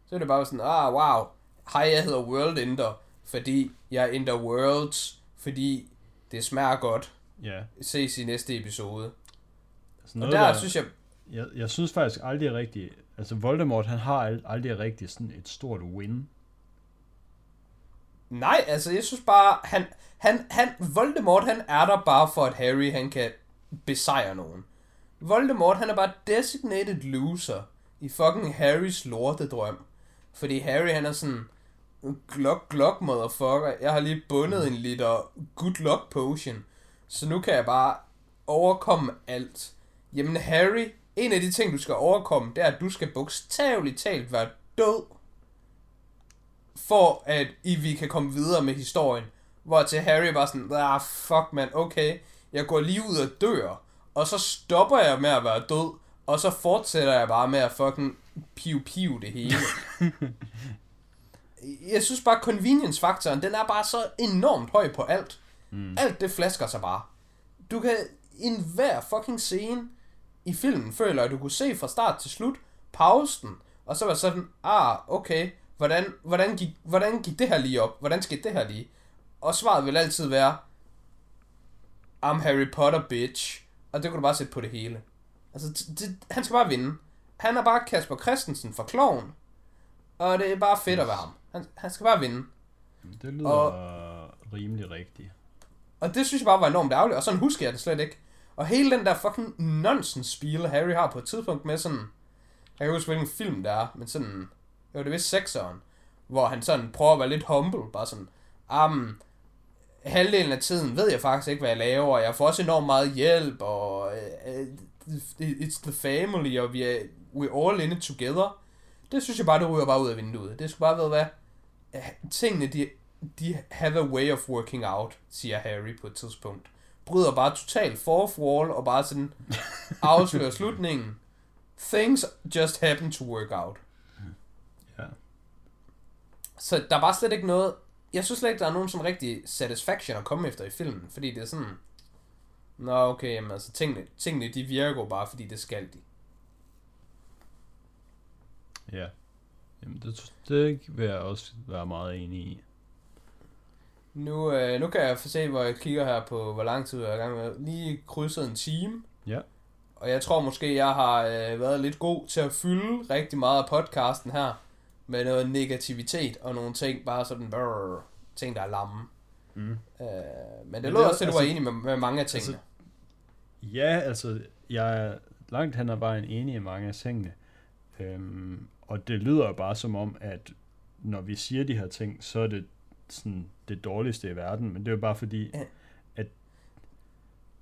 Så ville det bare være sådan, ah, wow, hej, jeg hedder World Ender, fordi jeg ender worlds, fordi det smager godt. Ja. Ses i næste episode. Altså Og noget, der, der, synes jeg, jeg, jeg synes faktisk aldrig rigtigt, altså Voldemort, han har ald- aldrig rigtig sådan et stort win. Nej, altså jeg synes bare, han, han, han, Voldemort han er der bare for, at Harry han kan besejre nogen. Voldemort han er bare designated loser i fucking Harrys lortedrøm. Fordi Harry han er sådan, glok glok motherfucker, jeg har lige bundet en liter good luck potion, så nu kan jeg bare overkomme alt. Jamen Harry, en af de ting du skal overkomme, det er at du skal bogstaveligt talt være død for at I, vi kan komme videre med historien. Hvor til Harry bare sådan, ah fuck man, okay, jeg går lige ud og dør, og så stopper jeg med at være død, og så fortsætter jeg bare med at fucking piu piu det hele. jeg synes bare, convenience-faktoren, den er bare så enormt høj på alt. Mm. Alt det flasker sig bare. Du kan, i enhver fucking scene i filmen, føler jeg, du kunne se fra start til slut, pausen, og så var sådan, ah, okay, hvordan, hvordan, gik, hvordan gik det her lige op? Hvordan skete det her lige? Og svaret vil altid være, I'm Harry Potter, bitch. Og det kunne du bare sætte på det hele. Altså, det, han skal bare vinde. Han er bare Kasper Christensen for kloven. Og det er bare fedt at være ham. Han, han skal bare vinde. Det lyder og, rimelig rigtigt. Og det synes jeg bare var enormt ærgerligt, og sådan husker jeg det slet ikke. Og hele den der fucking nonsens spil Harry har på et tidspunkt med sådan... Jeg kan huske, hvilken film det er, men sådan... Det er vist sekseren. Hvor han sådan prøver at være lidt humble, bare sådan... Um, halvdelen af tiden ved jeg faktisk ikke, hvad jeg laver, og jeg får også enormt meget hjælp, og uh, it's the family, og vi er, we're all in it together. Det synes jeg bare, det ryger bare ud af vinduet. Det skulle bare være, hvad tingene, de, de have a way of working out, siger Harry på et tidspunkt. Bryder bare totalt fourth wall, og bare sådan afslører slutningen. Things just happen to work out. Så der var slet ikke noget... Jeg synes slet ikke, der er nogen sådan rigtig satisfaction at komme efter i filmen, fordi det er sådan... Nå, okay, jamen altså, tingene, tingene de virker bare, fordi det skal de. Ja. Jamen, det, det vil jeg også være meget enig i. Nu, øh, nu kan jeg få se, hvor jeg kigger her på, hvor lang tid jeg er i gang med. Lige krydset en time. Ja. Og jeg tror måske, jeg har øh, været lidt god til at fylde rigtig meget af podcasten her. Med noget negativitet og nogle ting, bare sådan, brrr, ting, der er lamme. Mm. Øh, men det lå også, at du altså, var enig med, med mange af tingene. Altså, ja, altså, jeg er langt hen ad vejen enig i mange af tingene. Øhm, og det lyder bare som om, at når vi siger de her ting, så er det sådan det dårligste i verden, men det er jo bare fordi, ja. at...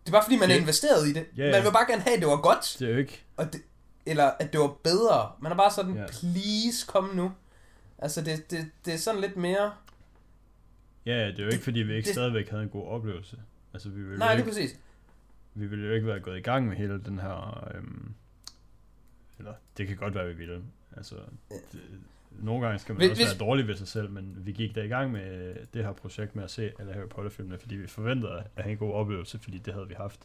Det er bare fordi, man det, er investeret i det. Ja, ja. Man vil bare gerne have, at det var godt. Det er jo ikke... Og det, eller at det var bedre. Man er bare sådan, ja. please, kom nu. Altså, det, det, det er sådan lidt mere... Ja, det er jo ikke, fordi vi ikke det, stadigvæk havde en god oplevelse. Altså, vi ville nej, ikke, det er præcis. Vi ville jo ikke være gået i gang med hele den her... Øhm, eller, det kan godt være, vi ville. Altså, det, nogle gange skal man hvis, også være dårlig ved sig selv, men vi gik da i gang med det her projekt med at se alle Harry Potter-filmene, fordi vi forventede at have en god oplevelse, fordi det havde vi haft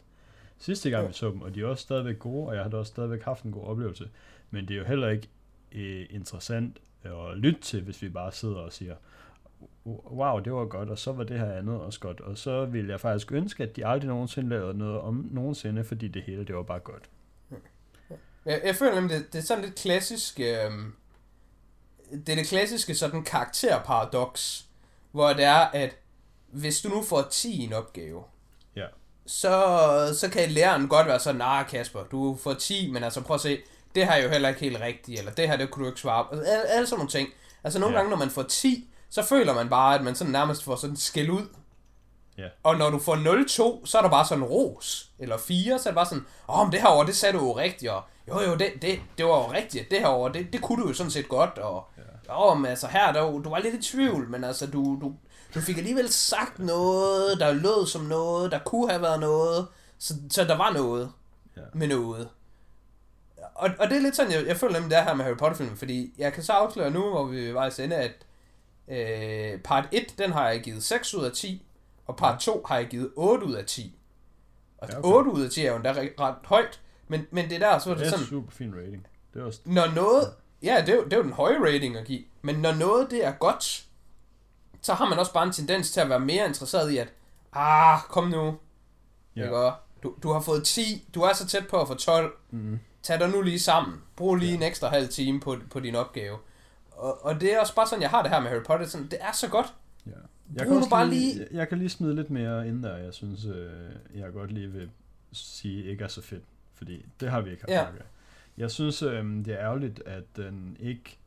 sidste gang, ja. vi så dem, og de er også stadigvæk gode, og jeg har også stadigvæk haft en god oplevelse. Men det er jo heller ikke eh, interessant at lytte til, hvis vi bare sidder og siger, wow, det var godt, og så var det her andet også godt, og så ville jeg faktisk ønske, at de aldrig nogensinde lavede noget om nogensinde, fordi det hele, det var bare godt. Jeg, jeg føler nemlig, det, det er sådan lidt klassisk, øh, det er det klassiske sådan karakterparadoks, hvor det er, at hvis du nu får 10 i en opgave. Så, så kan læreren godt være sådan, nej Kasper, du får 10, men altså prøv at se, det her er jo heller ikke helt rigtigt, eller det her, det kunne du ikke svare på. Altså, alle sådan nogle ting. Altså nogle ja. gange, når man får 10, så føler man bare, at man sådan nærmest får sådan skæld ud. Ja. Og når du får 0-2, så er der bare sådan ros. Eller 4, så er det bare sådan, åh, oh, men det her over, det sagde du jo rigtigt, og jo jo, det, det, det var jo rigtigt, det her over, det, det kunne du jo sådan set godt, og ja. jo, men altså her, der, du var lidt i tvivl, men altså du, du, du fik alligevel sagt noget, der lød som noget, der kunne have været noget, så, så der var noget ja. med noget. Og, og det er lidt sådan, jeg, jeg føler nemlig det her med Harry Potter-filmen, fordi jeg kan så afsløre nu, hvor vi var i sende, at øh, part 1, den har jeg givet 6 ud af 10, og part 2 har jeg givet 8 ud af 10. Og ja, okay. 8 ud af 10 er jo endda ret højt, men, men det der, så er det, det er sådan... super fin rating. Det er også... Når noget... Ja, det er, jo, det er jo den høje rating at give. Men når noget det er godt, så har man også bare en tendens til at være mere interesseret i, at ah, kom nu. Ja. Ikke? Du, du har fået 10, du er så tæt på at få 12. Mm. Tag dig nu lige sammen. Brug lige ja. en ekstra halv time på, på din opgave. Og, og det er også bare sådan, jeg har det her med Harry Potter. Sådan, det er så godt. Ja. Jeg kan, bare lige, lige... Jeg, kan lige smide lidt mere ind der, jeg synes, øh, jeg godt lige vil sige, ikke er så fedt fordi det har vi ikke haft ja. Jeg synes, øh, det er ærgerligt, at den ikke...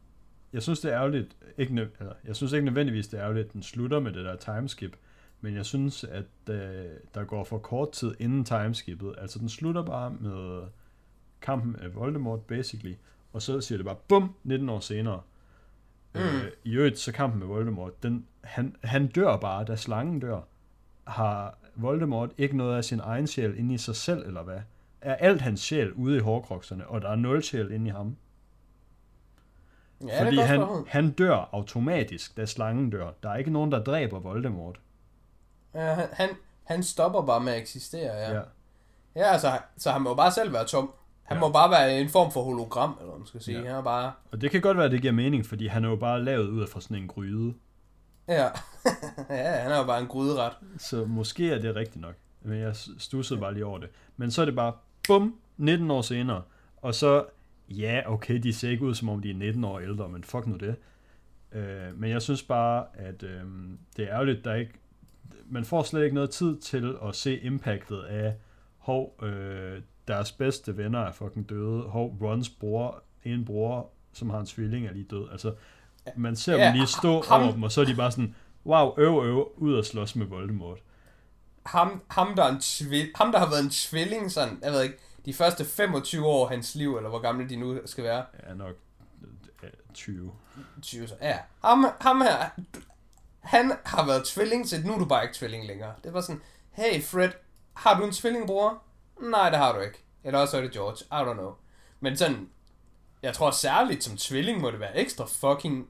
Jeg synes, det er ærgerligt, ikke, eller, jeg synes ikke nødvendigvis, det er ærgerligt, at den slutter med det der timeskip, men jeg synes, at øh, der går for kort tid inden timeskippet. Altså, den slutter bare med kampen af Voldemort, basically, og så siger det bare, bum, 19 år senere. Mm. Øh, I øvrigt, så kampen med Voldemort, den, han, han dør bare, da slangen dør. Har Voldemort ikke noget af sin egen sjæl inde i sig selv, eller hvad? er alt hans sjæl ude i hårkrokserne, og der er nul sjæl inde i ham. Ja, Fordi han, han dør automatisk, da slangen dør. Der er ikke nogen, der dræber Voldemort. Ja, han, han stopper bare med at eksistere, ja. Ja, ja altså, så han må bare selv være tom. Han Ja. må bare være en form for hologram, eller hvad man skal sige. Ja. Han er bare... Og det kan godt være, at det giver mening, fordi han er jo bare lavet ud af fra sådan en gryde. Ja. ja, han er jo bare en gryderet. Så måske er det rigtigt nok. Men jeg stussede bare lige over det. Men så er det bare, bum, 19 år senere. Og så, ja, okay, de ser ikke ud, som om de er 19 år ældre, men fuck nu det. Øh, men jeg synes bare, at øh, det er ærgerligt, der ikke... Man får slet ikke noget tid til at se impactet af, hov, øh, deres bedste venner er fucking døde. Hov, Rons bror, en bror, som har en tvilling, er lige død. Altså, man ser Ja, dem lige stå ham- over dem, og så er de bare sådan, wow, øv, øv, ud og slås med Voldemort. Ham, ham, der er en tvil, ham, der har været en tvilling, sådan, jeg ved ikke, de første 25 år af hans liv, eller hvor gamle de nu skal være. er nok øh, 20. 20, så- ja. Ham, ham her, han har været tvilling til, nu er du bare ikke tvilling længere. Det var sådan, hey Fred, har du en tvillingbror? Nej, det har du ikke. Eller også er det George, I don't know. Men sådan, jeg tror særligt som tvilling må det være ekstra fucking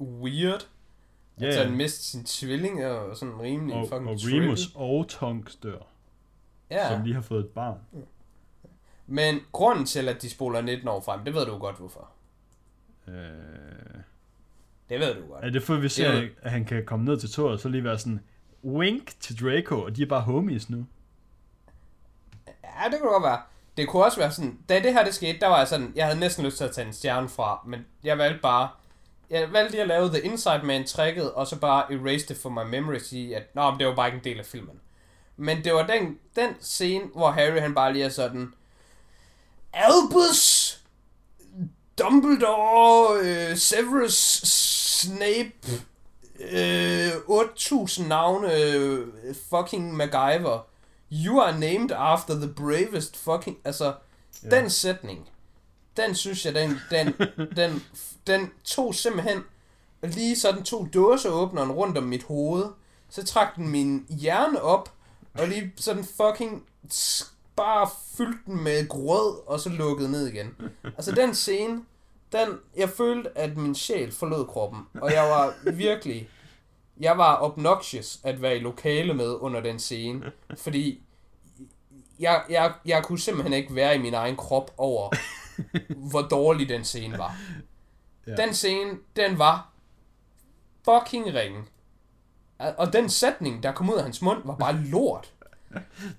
weird. Ja, At ja. sådan miste sin tvilling og sådan rimelig og, fucking og trippy. Remus og Tonks dør, ja. som lige har fået et barn. Men grunden til, at de spoler 19 år frem, det ved du godt, hvorfor. Øh, Det ved du godt. er det for, at vi ser, Det at han kan komme ned til toget, og så lige være sådan, wink til Draco, og de er bare homies nu. Ja, det kunne godt være. Det kunne også være sådan, da det her det skete, der var jeg sådan, jeg havde næsten lyst til at tage en stjerne fra, men jeg valgte bare, jeg valgte lige at lave The Inside Man tricket, og så bare erase det for my memory, sige, at nå, men det var bare ikke en del af filmen. Men det var den, den scene, hvor Harry han bare lige er sådan, Albus, Dumbledore, øh, Severus, Snape, øh, 8000 navne, øh, fucking MacGyver. You are named after the bravest fucking... Altså, Ja. den sætning, den synes jeg, den, den, den, den tog simpelthen lige sådan to dåseåbneren rundt om mit hoved. Så trak den min hjerne op, og lige sådan fucking bare fyldte den med grød, og så lukkede ned igen. Altså den scene, den, jeg følte, at min sjæl forlod kroppen, og jeg var virkelig, jeg var obnoxious at være i lokale med under den scene, fordi jeg, jeg, jeg kunne simpelthen ikke være i min egen krop over, hvor dårlig den scene var. Ja. Den scene, den var fucking ringe. Og den sætning, der kom ud af hans mund, var bare lort.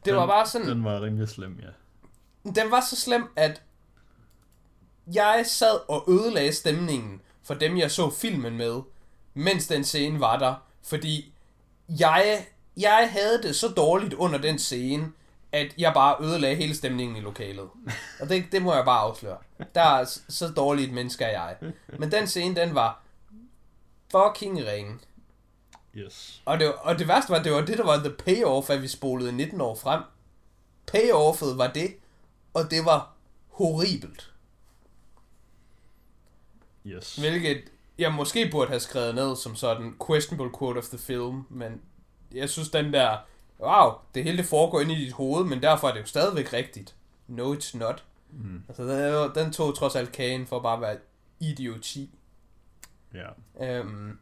Det var Den- bare sådan, Den var rimelig slem, ja. den var så slem, at jeg sad og ødelagde stemningen for dem, jeg så filmen med, mens den scene var der. Fordi jeg, jeg havde det så dårligt under den scene, at jeg bare ødelagde hele stemningen i lokalet. Og det, det må jeg bare afsløre. Der er så dårligt et menneske er jeg. Men den scene, den var fucking ringe. Yes. Og det, og det værste var, at det var det, der var the payoff, at vi spolede 19 år frem. Payoffet var det, og det var horribelt. Yes. Hvilket jeg måske burde have skrevet ned som sådan questionable quote of the film, men jeg synes den der, wow, det hele det foregår inde i dit hoved, men derfor er det jo stadigvæk rigtigt. No, it's not. Mm. Altså, den, den tog trods alt kagen for bare at være idioti. Ja. Øhm,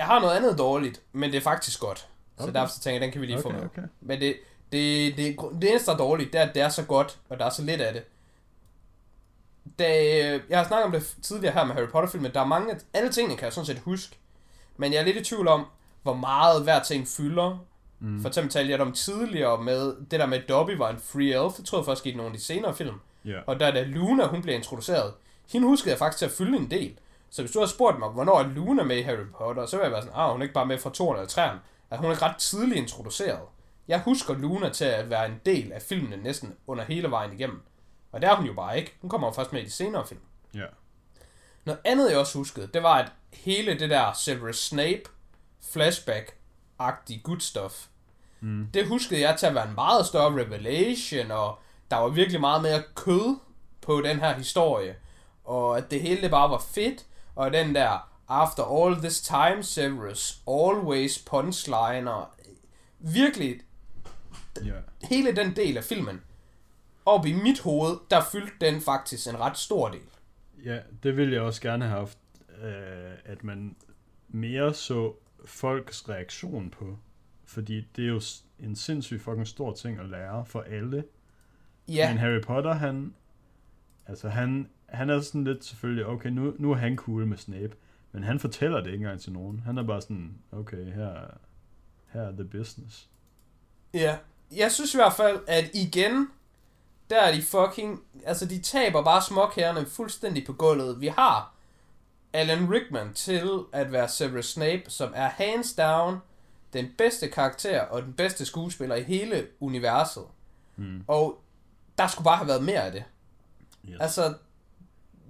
jeg har noget andet dårligt, men det er faktisk godt. Så Okay. derfor så tænker jeg, den kan vi lige få Okay, med. okay. Men det, det, det, det eneste, der er dårligt, det er, at det er så godt, og der er så lidt af det. Da, øh, jeg har snakket om det tidligere her med Harry Potter-filmen, der er mange, alle tingene kan jeg sådan set huske, men jeg er lidt i tvivl om, hvor meget hver ting fylder. Mm. For eksempel talte jeg om tidligere med det der med, at Dobby var en free elf, det tror jeg først skete i nogle af de senere film. Ja. Og da, da Luna hun blev introduceret, hende huskede jeg faktisk til at fylde en del. Så hvis du havde spurgt mig, hvornår er Luna med i Harry Potter, så ville jeg være sådan, ah, hun er ikke bare med fra 2 eller 3'eren. At hun er ret tidligt introduceret. Jeg husker Luna til at være en del af filmene næsten under hele vejen igennem. Og det er hun jo bare ikke. Hun kommer jo først med i de senere film. Ja. Noget andet, jeg også huskede, det var, at hele det der Severus Snape flashback-agtige good stuff, Mm. det huskede jeg til at være en meget større revelation, og der var virkelig meget mere kød på den her historie. Og at det hele det bare var fedt, og den der After all this time, Severus, always punchliner, virkelig Ja. hele den del af filmen, op i mit hoved, der fyldte den faktisk en ret stor del. Ja, det ville jeg også gerne have haft, øh, at man mere så folks reaktion på. Fordi det er jo en sindssygt fucking stor ting at lære for alle. Ja, Men Harry Potter, han... Altså, han, han er sådan lidt selvfølgelig, okay, nu, nu er han cool med Snape. Men han fortæller det ikke engang til nogen. Han er bare sådan, okay, her, er- her er the business. Ja, jeg synes i hvert fald, at igen, der er de fucking... Altså, de taber bare småkærerne fuldstændig på gulvet. Vi har Alan Rickman til at være Severus Snape, som er hands down den bedste karakter og den bedste skuespiller i hele universet. Hmm. Og der skulle bare have været mere af det. Yes. Altså,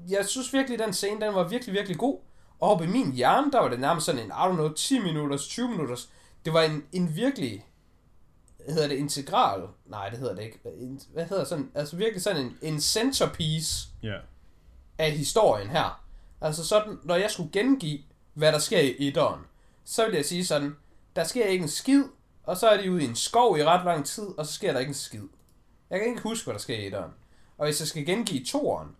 jeg synes virkelig, at den scene, den var virkelig, virkelig god. Og oppe i min hjerne, der var det nærmest sådan en, I don't know, 10 minutters, 20 minutters. Det var en, en virkelig, hedder det integral? Nej, det hedder det ikke. En, hvad hedder sådan, altså virkelig sådan en, en centerpiece Ja, af historien her. Altså sådan, når jeg skulle gengive, hvad der sker i etteren, så vil jeg sige sådan, der sker ikke en skid, og så er de ude i en skov i ret lang tid, og så sker der ikke en skid. Jeg kan ikke huske, hvad der sker i etteren. Og hvis jeg skal gengive toeren,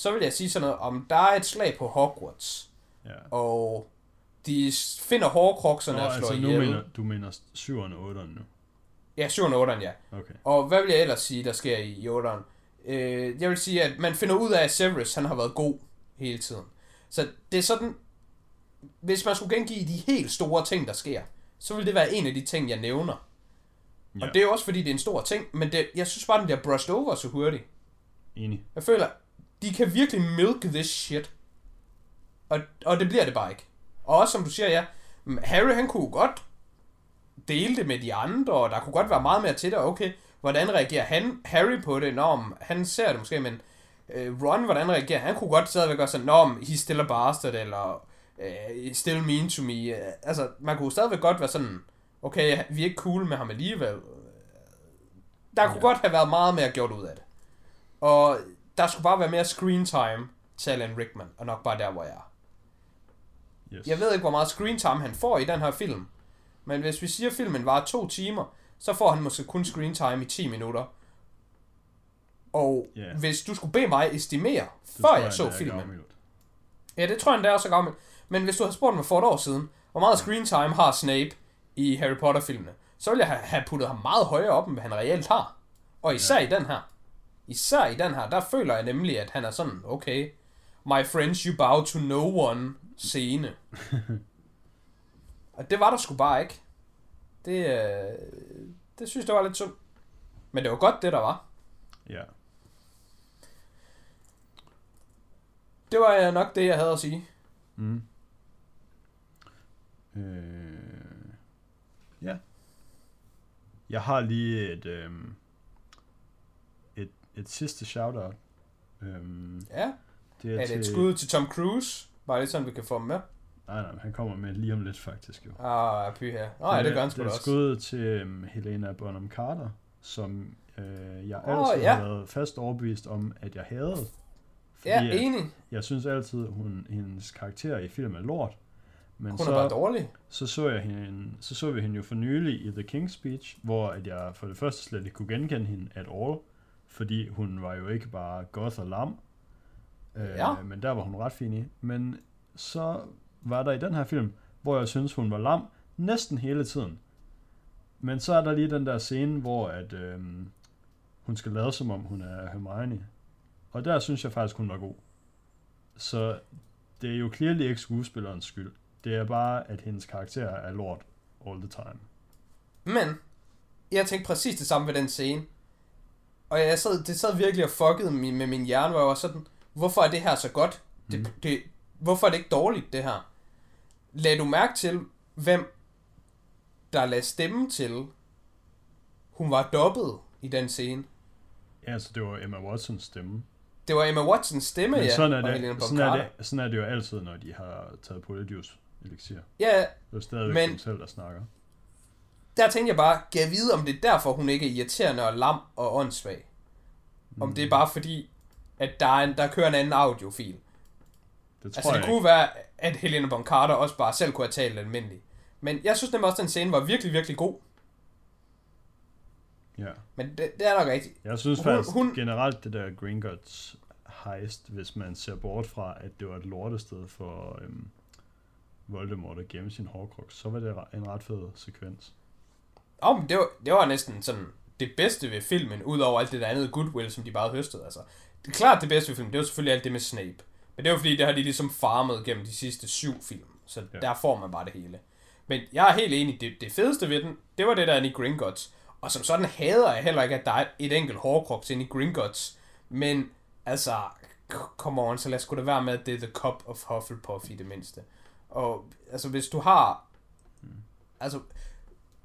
så vil jeg sige sådan noget om, der er et slag på Hogwarts, ja. og de finder hårkrokserne Nå, og slår altså, nu ihjel. mener, du mener 7'eren og 8'eren nu. Ja, 7 og 8'eren, ja. Okay. Og hvad vil jeg ellers sige, der sker i 8'eren? Øh, jeg vil sige, at man finder ud af, at Severus han har været god hele tiden. Så det er sådan, hvis man skulle gengive de helt store ting, der sker, så vil det være en af de ting, jeg nævner. Ja, Og det er jo også, fordi det er en stor ting, men det, jeg synes bare, den bliver brushed over så hurtigt. enig. Jeg føler, de kan virkelig milk this shit. Og, og det bliver det bare ikke. Og også som du siger, ja, mm, Harry han kunne godt dele det med de andre, og der kunne godt være meget mere til det, okay, hvordan reagerer han, Harry på det, når han ser det måske, men øh, Ron, hvordan reagerer han, kunne godt stadigvæk gøre sådan, når he's still a bastard, eller øh, still mean to me, Øh, altså, man kunne stadigvæk godt være sådan, okay, vi er ikke cool med ham alligevel. Der kunne Ja. godt have været meget mere gjort ud af det. Og der skulle bare være mere screen time til Alan Rickman, og nok bare der, hvor jeg er. Yes. Jeg ved ikke, hvor meget screen time han får i den her film. Men hvis vi siger, at filmen var to timer, så får han måske kun screen time i 10 minutter. Og Ja. hvis du skulle bede mig estimere, Det før tror jeg så filmen. Ja, det tror jeg, det er så gammelt. Men hvis du havde spurgt mig for et år siden, hvor meget screen time har Snape i Harry Potter-filmene, så ville jeg have- have puttet ham meget højere op, end hvad han reelt har. Og især ja. i den her. Især i den her, der føler jeg nemlig, at han er sådan, okay, my friends, you bow to no one scene. Og det var der sgu bare ikke. Det, øh, det synes jeg var lidt synd. Men det var godt, det der var. Ja. Det var øh, nok det, jeg havde at sige. Mm. Øh, ja. Jeg har lige et, øhm, et, sidste shout-out. Øhm, Ja. det Er det et skud til Tom Cruise? Bare lidt sådan, vi kan få ham med. Nej, nej, han kommer med lige om lidt faktisk jo. Ah, py her. Nej, det gør han sgu det da er også. skud til um, Helena Bonham Carter, som øh, jeg Åh, altid ja. har været fast overbevist om, at jeg havde. Fordi Ja, enig. jeg synes altid, hun, hendes karakter i film er lort. Men Hun så, er bare dårlig. så så, jeg hende, så så vi hende jo for nylig i The King's Speech, hvor at jeg for det første slet ikke kunne genkende hende at all, fordi hun var jo ikke bare goth og lam, øh, Ja. men der var hun ret fin i. Men så var der i den her film, hvor jeg synes hun var lam næsten hele tiden. Men så er der lige den der scene, hvor at, øh, hun skal lade som om hun er Hermione. Og der synes jeg faktisk, hun var god. Så det er jo clearly ikke skuespillerens skyld. Det er bare, at hendes karakter er lort all the time. Men, jeg tænkte præcis det samme ved den scene. Og jeg sad, det sad virkelig og fuckede med, med min hjerne, hvor jeg var sådan, hvorfor er det her så godt? Det, Mm. det, hvorfor er det ikke dårligt, det her? Lad du mærke til, hvem der lagde stemme til, hun var dobbet i den scene. Ja, så det var Emma Watsons stemme. Det var Emma Watsons stemme, Men ja. sådan, er og Helena det, sådan, er Carter. det, sådan er det jo altid, når de har taget Polyjuice elixir. Ja, Det er stadigvæk Men- dem selv, der snakker. Der tænkte jeg bare, kan jeg vide, om det er derfor, hun ikke er irriterende og lam og åndssvag? Om Mm. det er bare fordi, at der, er en, der kører en anden audiofil. Det tror Altså, det jeg kunne være, at Helena Bonham Carter også bare selv kunne have talt almindeligt. Men jeg synes nemlig også, at den scene var virkelig, virkelig god. ikke. Ja. Men det, det er nok rigtigt. Jeg synes Hun- faktisk hun- generelt, det der Gringotts heist, hvis man ser bort fra, at det var et lortested for øhm, Voldemort at gemme sin hårkrux, så var det en ret fed sekvens. Men det, var, det var næsten sådan det bedste ved filmen, udover alt det der andet goodwill, som de bare høstede. Altså, det klart det bedste ved filmen, det jo selvfølgelig alt det med Snape. Men det jo fordi, det har de ligesom farmet gennem de sidste syv film. Så ja. der får man bare det hele. Men jeg er helt enig, det, det fedeste ved den, det var det der i Gringotts. Og som sådan hader jeg heller ikke, at der er et enkelt hårdkroks inde i Gringotts. Men altså, come on, så lad os da være med, at det er The Cup of Hufflepuff i det mindste. Og altså, hvis du har... Altså,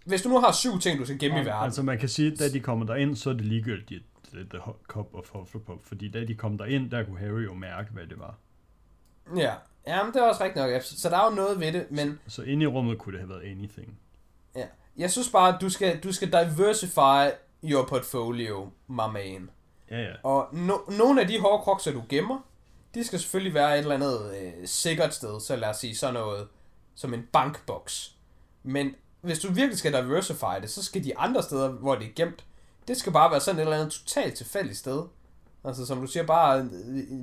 hvis du nu har syv ting, du skal gemme i verden... Altså, man kan sige, at da de kommer derind, så er det ligegyldigt, The Cup of Hufflepuff. Fordi da de kom derind, der kunne Harry jo mærke, hvad det var. Ja, Jamen, det er også rigtigt nok. Så der er jo noget ved det, men... Så inde i rummet kunne det have været anything. Ja. Jeg synes bare, at du skal, du skal diversify your portfolio, my man. Ja, ja. Og no, nogle af de hårkrokser, du gemmer, de skal selvfølgelig være et eller andet øh, sikkert sted. Så lad os sige sådan noget som en bankboks. Men hvis du virkelig skal diversify det, så skal de andre steder, hvor det er gemt, det skal bare være sådan et eller andet totalt tilfældigt sted. Altså som du siger, bare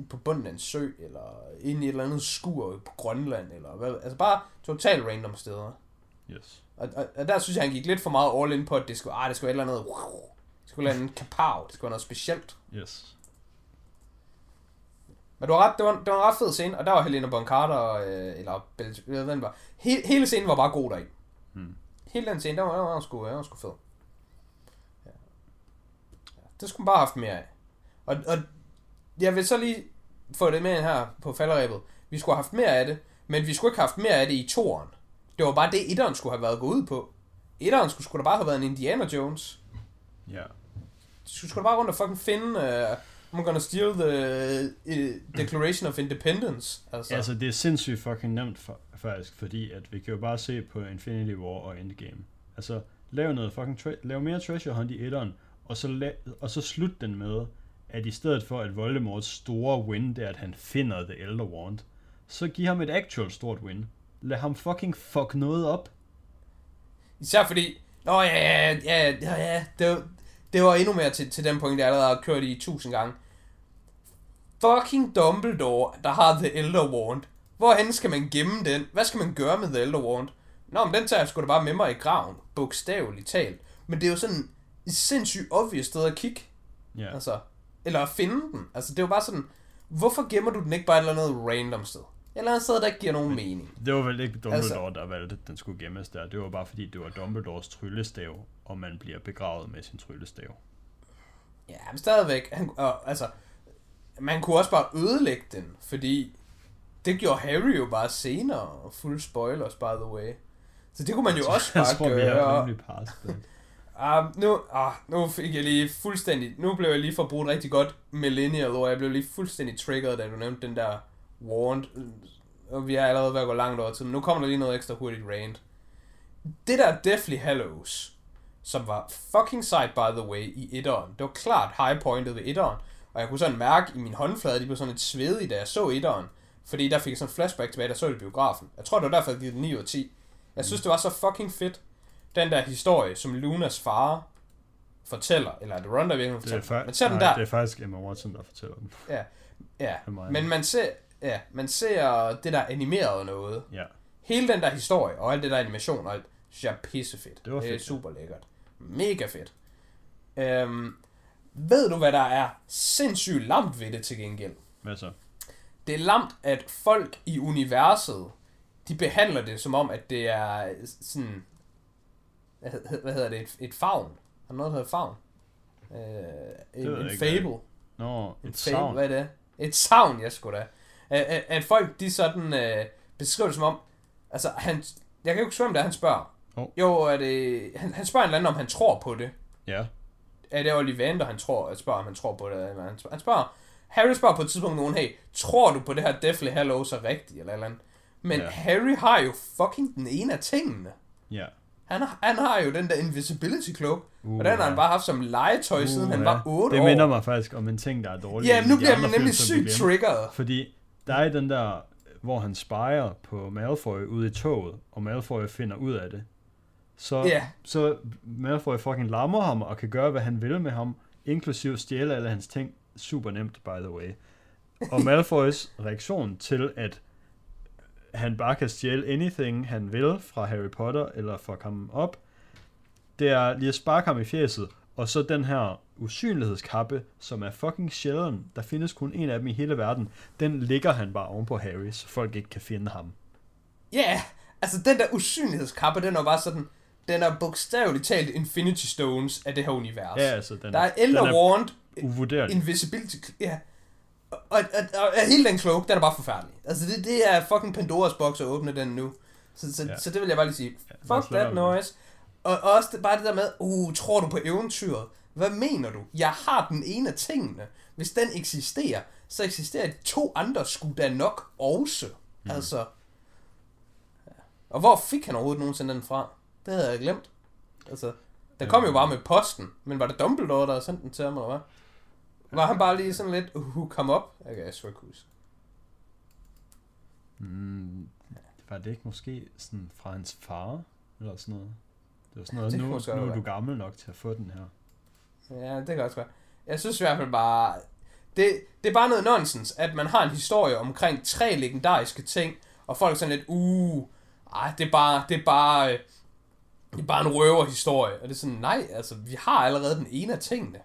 på bunden af en sø, eller inde i et eller andet skur på Grønland, eller hvad, altså bare totalt random steder. Yes. Og, og, og, der synes jeg, han gik lidt for meget all in på, at det skulle, ah, det skulle være et eller andet, det skulle være en kapav, det skulle være noget specielt. Yes. Men du har ret, det var, det var en ret fed scene, og der var Helena Bonham Carter, øh, eller Bell, ved, den var. He, hele scenen var bare god deri. Hele den scene, der var, der var, sgu, der var sgu fed. Ja. ja. Det skulle man bare have haft mere af. Og, og jeg vil så lige få det med her på falderæbet. Vi skulle have haft mere af det, men vi skulle ikke have haft mere af det i toren. Det var bare det, etteren skulle have været gået ud på. Etteren skulle, skulle da bare have været en Indiana Jones. Ja. Yeah. Du skulle da bare rundt og fucking finde... Uh, I'm gonna steal the uh, Declaration of Independence. Altså. altså, det er sindssygt fucking nemt for, faktisk, fordi at vi kan jo bare se på Infinity War og Endgame. Altså, lav noget fucking... Tra- lav mere treasure hunt i etteren, og så, la- og så slut den med, at i stedet for at Voldemorts store win, det er, at han finder The Elder Wand, så giv ham et actual stort win. Lad ham fucking fuck noget op. Især fordi, nå ja, ja, ja, ja, ja det, var, det var endnu mere til, til den point, jeg allerede har kørt i tusind gange. Fucking Dumbledore, der har The Elder Wand. Hvorhen skal man gemme den? Hvad skal man gøre med The Elder Wand? Nå, men den tager jeg sgu da bare med mig i graven, bogstaveligt talt. Men det er jo sådan et sindssygt obvious sted at kigge. Ja. Yeah. Altså, eller at finde den. Altså, det er jo bare sådan, hvorfor gemmer du den ikke bare et eller andet random sted? Et eller andet sted, der ikke giver nogen Men, mening. Det var vel ikke Dumbledore, altså, der valgte, at den skulle gemmes der. Det var bare fordi, det var Dumbledores tryllestav, og man bliver begravet med sin tryllestav. Ja, men stadigvæk. Han, og, altså, man kunne også bare ødelægge den, fordi det gjorde Harry jo bare senere. Fuld spoilers, by the way. Så det kunne man jo også bare jeg tror, gøre. Vi er Um, nu, ah, nu fik jeg lige fuldstændig, nu blev jeg lige forbrudt rigtig godt millennial, og jeg blev lige fuldstændig triggered, da du nævnte den der warned, og vi er allerede ved at gå langt over tid, men nu kommer der lige noget ekstra hurtigt rant. Det der Deathly Hallows, som var fucking side by the way i etteren, det var klart high pointet ved etteren, og jeg kunne sådan mærke i min håndflade, de blev sådan lidt svedige, da jeg så etteren, fordi der fik jeg sådan flashback tilbage, da så det biografen. Jeg tror, det var derfor, jeg givet 9 ud af 10. Jeg synes, det var så fucking fedt, den der historie, som Lunas far fortæller, eller er det Ron, der virkelig fortæller? Det er, fa- men ser den nej, der. det er faktisk Emma Watson, der fortæller den. Ja, ja. men man ser, ja, man ser det der animerede noget. Ja. Hele den der historie, og alt det der animation, og alt, synes jeg er pissefedt. Det var fedt. Det er super lækkert. Mega fedt. Øhm, ved du, hvad der er sindssygt lamt ved det til gengæld? Hvad så? Det er lamt, at folk i universet, de behandler det som om, at det er sådan hvad, hedder det, et, et favn. Har noget, der hedder favn? Øh, en, en ikke, fable. Nå, et, et savn. Hvad er det? Et savn, jeg skulle da. At, at, folk, de sådan øh, beskriver det som om, altså han, jeg kan jo ikke svømme, det han spørger. Oh. Jo, er det, han, han spørger en eller anden, om han tror på det. Ja. Er det Ollivander, han tror, at spørger, om han tror på det? Eller han, han spørger, Harry spørger på et tidspunkt nogen, hey, tror du på det her Deathly Hallows er rigtigt, eller eller andet? Men ja. Harry har jo fucking den ene af tingene. Ja. Han, han har jo den der invisibility cloak, uh, og den har han bare haft som legetøj, uh, siden han ja. var 8 år. Det minder mig faktisk om en ting, der er dårlig. Ja, nu bliver man nemlig sygt triggeret. Fordi der er den der, hvor han spejer på Malfoy ude i toget, og Malfoy finder ud af det. Så, yeah. så Malfoy fucking lammer ham, og kan gøre, hvad han vil med ham, inklusiv stjæle alle hans ting. Super nemt, by the way. Og Malfoys reaktion til, at han bare kan stjæle anything, han vil fra Harry Potter, eller fuck ham op, det er lige at sparke ham i fjeset, Og så den her usynlighedskappe, som er fucking sjælden. Der findes kun en af dem i hele verden. Den ligger han bare oven på Harry, så folk ikke kan finde ham. Ja, yeah, altså den der usynlighedskappe, den er bare sådan, den er bogstaveligt talt Infinity Stones af det her univers. Ja, altså den der er Elder den Wand, uvurderlig. Invisibility, ja. Og, og, og, og, hele den cloak, den er bare forfærdelig. Altså det, det er fucking Pandoras boks at åbne den nu. Så, så, ja. så det vil jeg bare lige sige. Ja, Fuck that noise. Og, og også det, bare det der med, uh, tror du på eventyret? Hvad mener du? Jeg har den ene af tingene. Hvis den eksisterer, så eksisterer de to andre skulle da nok også. Mm. Altså. Ja. Og hvor fik han overhovedet nogensinde den fra? Det havde jeg glemt. Altså, den kom jo bare med posten. Men var det Dumbledore, der sendte den til ham, eller hvad? Var han bare lige sådan lidt, uh, come up? Jeg kan sgu ikke huske. Mm, var det ikke måske sådan fra hans far? Eller sådan noget? Det var sådan noget, ja, nu, nu er du gammel nok til at få den her. Ja, det kan også være. Jeg synes i hvert fald bare, det, det er bare noget nonsens, at man har en historie omkring tre legendariske ting, og folk er sådan lidt, uh, ej, det er bare, det er bare, det er bare en røverhistorie. Og det er sådan, nej, altså, vi har allerede den ene af tingene.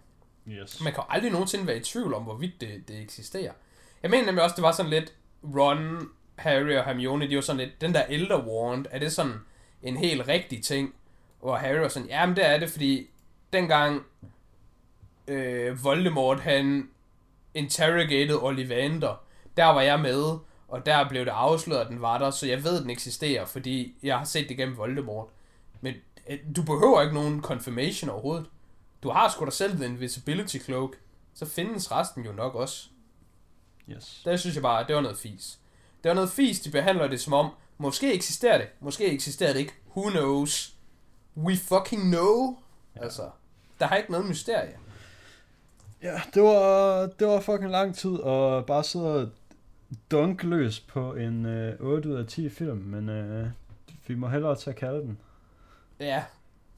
Yes. Man kan aldrig nogensinde være i tvivl om, hvorvidt det, det eksisterer. Jeg mener nemlig også, det var sådan lidt, Ron, Harry og Hermione, de var sådan lidt, den der Elder Wand, er det sådan en helt rigtig ting? Hvor Harry var sådan, jamen det er det, fordi dengang øh, Voldemort, han interrogated Ollivander, der var jeg med, og der blev det afsløret, at den var der, så jeg ved, at den eksisterer, fordi jeg har set det gennem Voldemort. Men øh, du behøver ikke nogen confirmation overhovedet. Du har sgu da selv The Invisibility Cloak, så findes resten jo nok også. Yes. Det synes jeg bare, det var noget fis. Det var noget fis, de behandler det som om, måske eksisterer det, måske eksisterer det ikke, who knows. We fucking know. Ja. Altså, der har ikke noget mysterie. Ja, det var, det var fucking lang tid at bare sidde og dunk løs på en øh, 8 ud af 10 film, men øh, vi må hellere tage kalde den. Ja,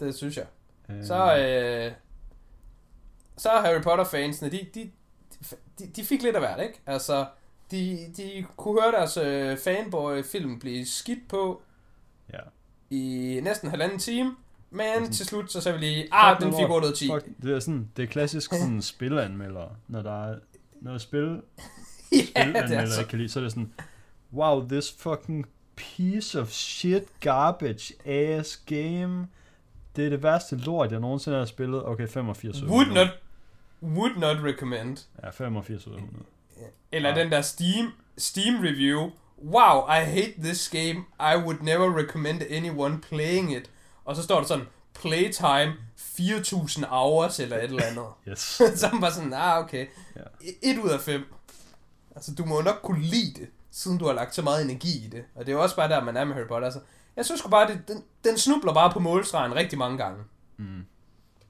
det synes jeg. Øh. Så, øh, så Harry Potter-fansene, de, de, de, de fik lidt af hvert, ikke? Altså, de, de kunne høre deres øh, fanboy-film blive skidt på ja. i næsten halvanden time, men sådan, til slut, så sagde vi lige, ah, den fik 8 ud af 10. Fuck, det er sådan, det er klassisk sådan spilanmelder, når der er noget spil, ja, spil så. kan lide, så er det sådan, wow, this fucking piece of shit garbage ass game. Det er det værste lort, jeg nogensinde har spillet. Okay, 85 ud Would not, would not recommend. Ja, 85 ud af 100. Eller ja. den der Steam, Steam review. Wow, I hate this game. I would never recommend anyone playing it. Og så står der sådan, playtime 4000 hours eller et eller andet. yes. så man bare sådan, ah okay. Ja. Et ud af fem. Altså, du må jo nok kunne lide det, siden du har lagt så meget energi i det. Og det er jo også bare der, man er med Harry Potter. Altså, jeg synes bare, det, den, den snubler bare på målstregen rigtig mange gange. Mm.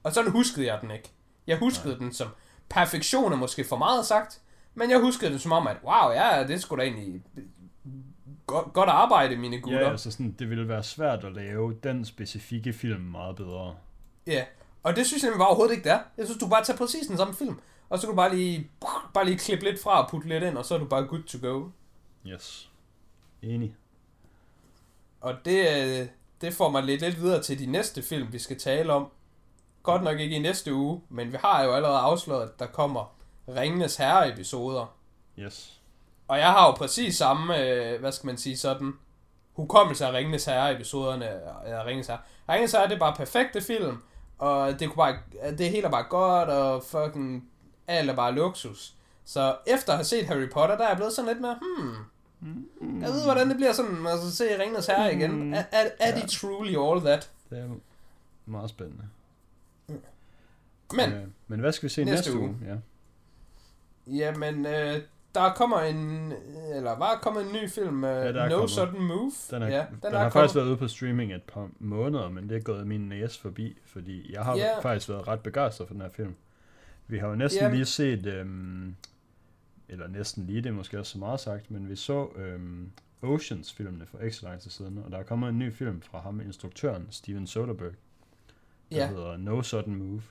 Og sådan huskede jeg den ikke. Jeg huskede ja. den som perfektion er måske for meget sagt, men jeg huskede det som om, at wow, ja, det skulle da egentlig godt, godt arbejde, mine gutter. Ja, altså sådan, det ville være svært at lave den specifikke film meget bedre. Ja, og det synes jeg bare overhovedet ikke, det er. Jeg synes, du bare tager præcis den samme film, og så kan du bare lige, bare lige klippe lidt fra og putte lidt ind, og så er du bare good to go. Yes. Enig. Og det, øh, det får mig lidt, lidt videre til de næste film, vi skal tale om. Godt nok ikke i næste uge, men vi har jo allerede afsløret, at der kommer Ringenes Herre-episoder. Yes. Og jeg har jo præcis samme, øh, hvad skal man sige, sådan hukommelse af Ringenes Herre-episoderne af Ringenes Herre. Ringenes Herre, det er bare perfekte film, og det, kunne bare, det hele er bare godt, og fucking alt er bare luksus. Så efter at have set Harry Potter, der er jeg blevet sådan lidt mere, hmm, jeg ved, hvordan det bliver sådan, altså se Ringenes Herre igen. Mm. Er, er, er ja. de truly all that? Det er meget spændende. Men, øh, men hvad skal vi se næste, næste uge? uge? Ja. Jamen, øh, der kommer en, eller var kommet en ny film, uh, ja, No kommet. Sudden Move. Den, er, ja, den, den er har faktisk været ude på streaming et par måneder, men det er gået min næse forbi, fordi jeg har yeah. faktisk været ret begejstret for den her film. Vi har jo næsten yeah. lige set, øhm, eller næsten lige, det er måske også så meget sagt, men vi så øhm, Oceans-filmene for ikke så lang tid siden, og der er kommet en ny film fra ham, instruktøren Steven Soderbergh, der yeah. hedder No Sudden Move.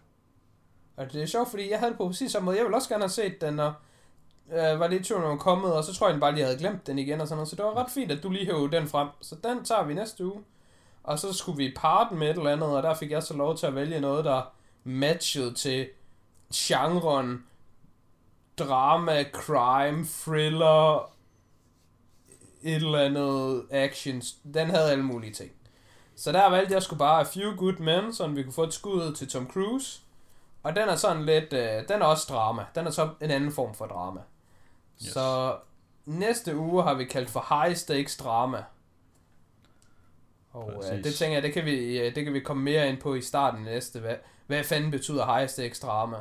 Og det er sjovt, fordi jeg havde det på præcis samme måde. Jeg ville også gerne have set den, og øh, var lidt tvivl, om kommet, og så tror jeg den bare lige havde glemt den igen og sådan noget. Så det var ret fint, at du lige hævde den frem. Så den tager vi næste uge. Og så skulle vi parre den med et eller andet, og der fik jeg så lov til at vælge noget, der matchet til genren drama, crime, thriller, et eller andet action. Den havde alle mulige ting. Så der valgte jeg sgu bare A Few Good Men, så vi kunne få et skud til Tom Cruise. Og den er sådan lidt, øh, den er også drama. Den er så en anden form for drama. Yes. Så næste uge har vi kaldt for High Stakes Drama. Og øh, det tænker jeg, det kan, vi, øh, det kan vi komme mere ind på i starten næste. Hvad, hvad fanden betyder High Stakes Drama?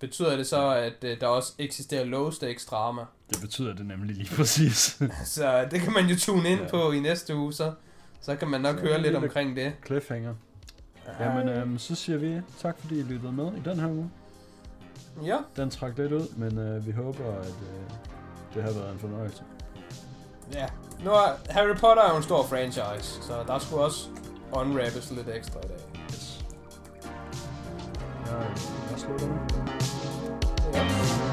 Betyder det så, at øh, der også eksisterer Low Stakes Drama? Det betyder det nemlig lige præcis. så det kan man jo tune ind ja. på i næste uge, så, så kan man nok så høre lidt omkring det. Cliffhanger. Jamen, øhm, så siger vi tak, fordi I lyttede med i den her uge. Ja. Den trak lidt ud, men øh, vi håber, at øh, det har været en fornøjelse. Ja. Nu er Harry Potter er jo en stor franchise, så der skulle også unwrappes lidt ekstra i dag. Yes. Jeg, jeg slutter nu. Thank you.